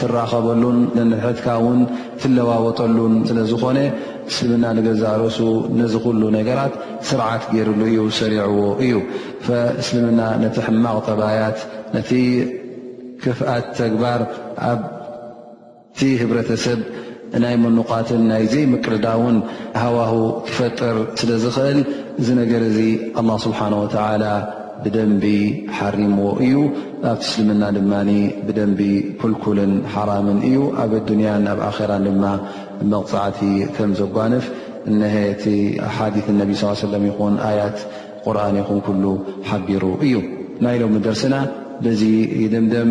ትራኸበሉን ነንሕድሕድካ ውን ትለዋወጠሉን ስለ ዝኾነ እስልምና ንገዛእ ርእሱ ነዚ ኩሉ ነገራት ስርዓት ገይርሉ እዩ ሰሪዕዎ እዩ። እስልምና ነቲ ሕማቕ ጠባያት ነቲ ክፍኣት ተግባር ኣብ እቲ ህብረተሰብ ናይ ምኑቛትን ናይ ዘይምቅርዳውን ሃዋሁ ክፈጥር ስለ ዝኽእል እዚ ነገር እዚ ኣላ ስብሓን ወተዓላ ብደንቢ ሓሪምዎ እዩ ኣብቲ እስልምና ድማ ብደንቢ ኩልኩልን ሓራምን እዩ ኣብ ኣዱንያን ኣብ ኣኼራን ድማ መቕፃዕቲ ከም ዘጓንፍ እነሀ እቲ ሓዲት እነቢ ስ ሰለም ይኹን ኣያት ቁርን ይኹን ኩሉ ሓቢሩ እዩ ናይ ሎሚ ደርስና በዚ ይድምደም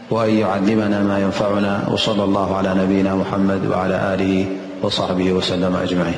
وأن يعلمنا ما ينفعنا وصلى الله على نبينا محمد وعلى آله وصحبه وسلم أجمعين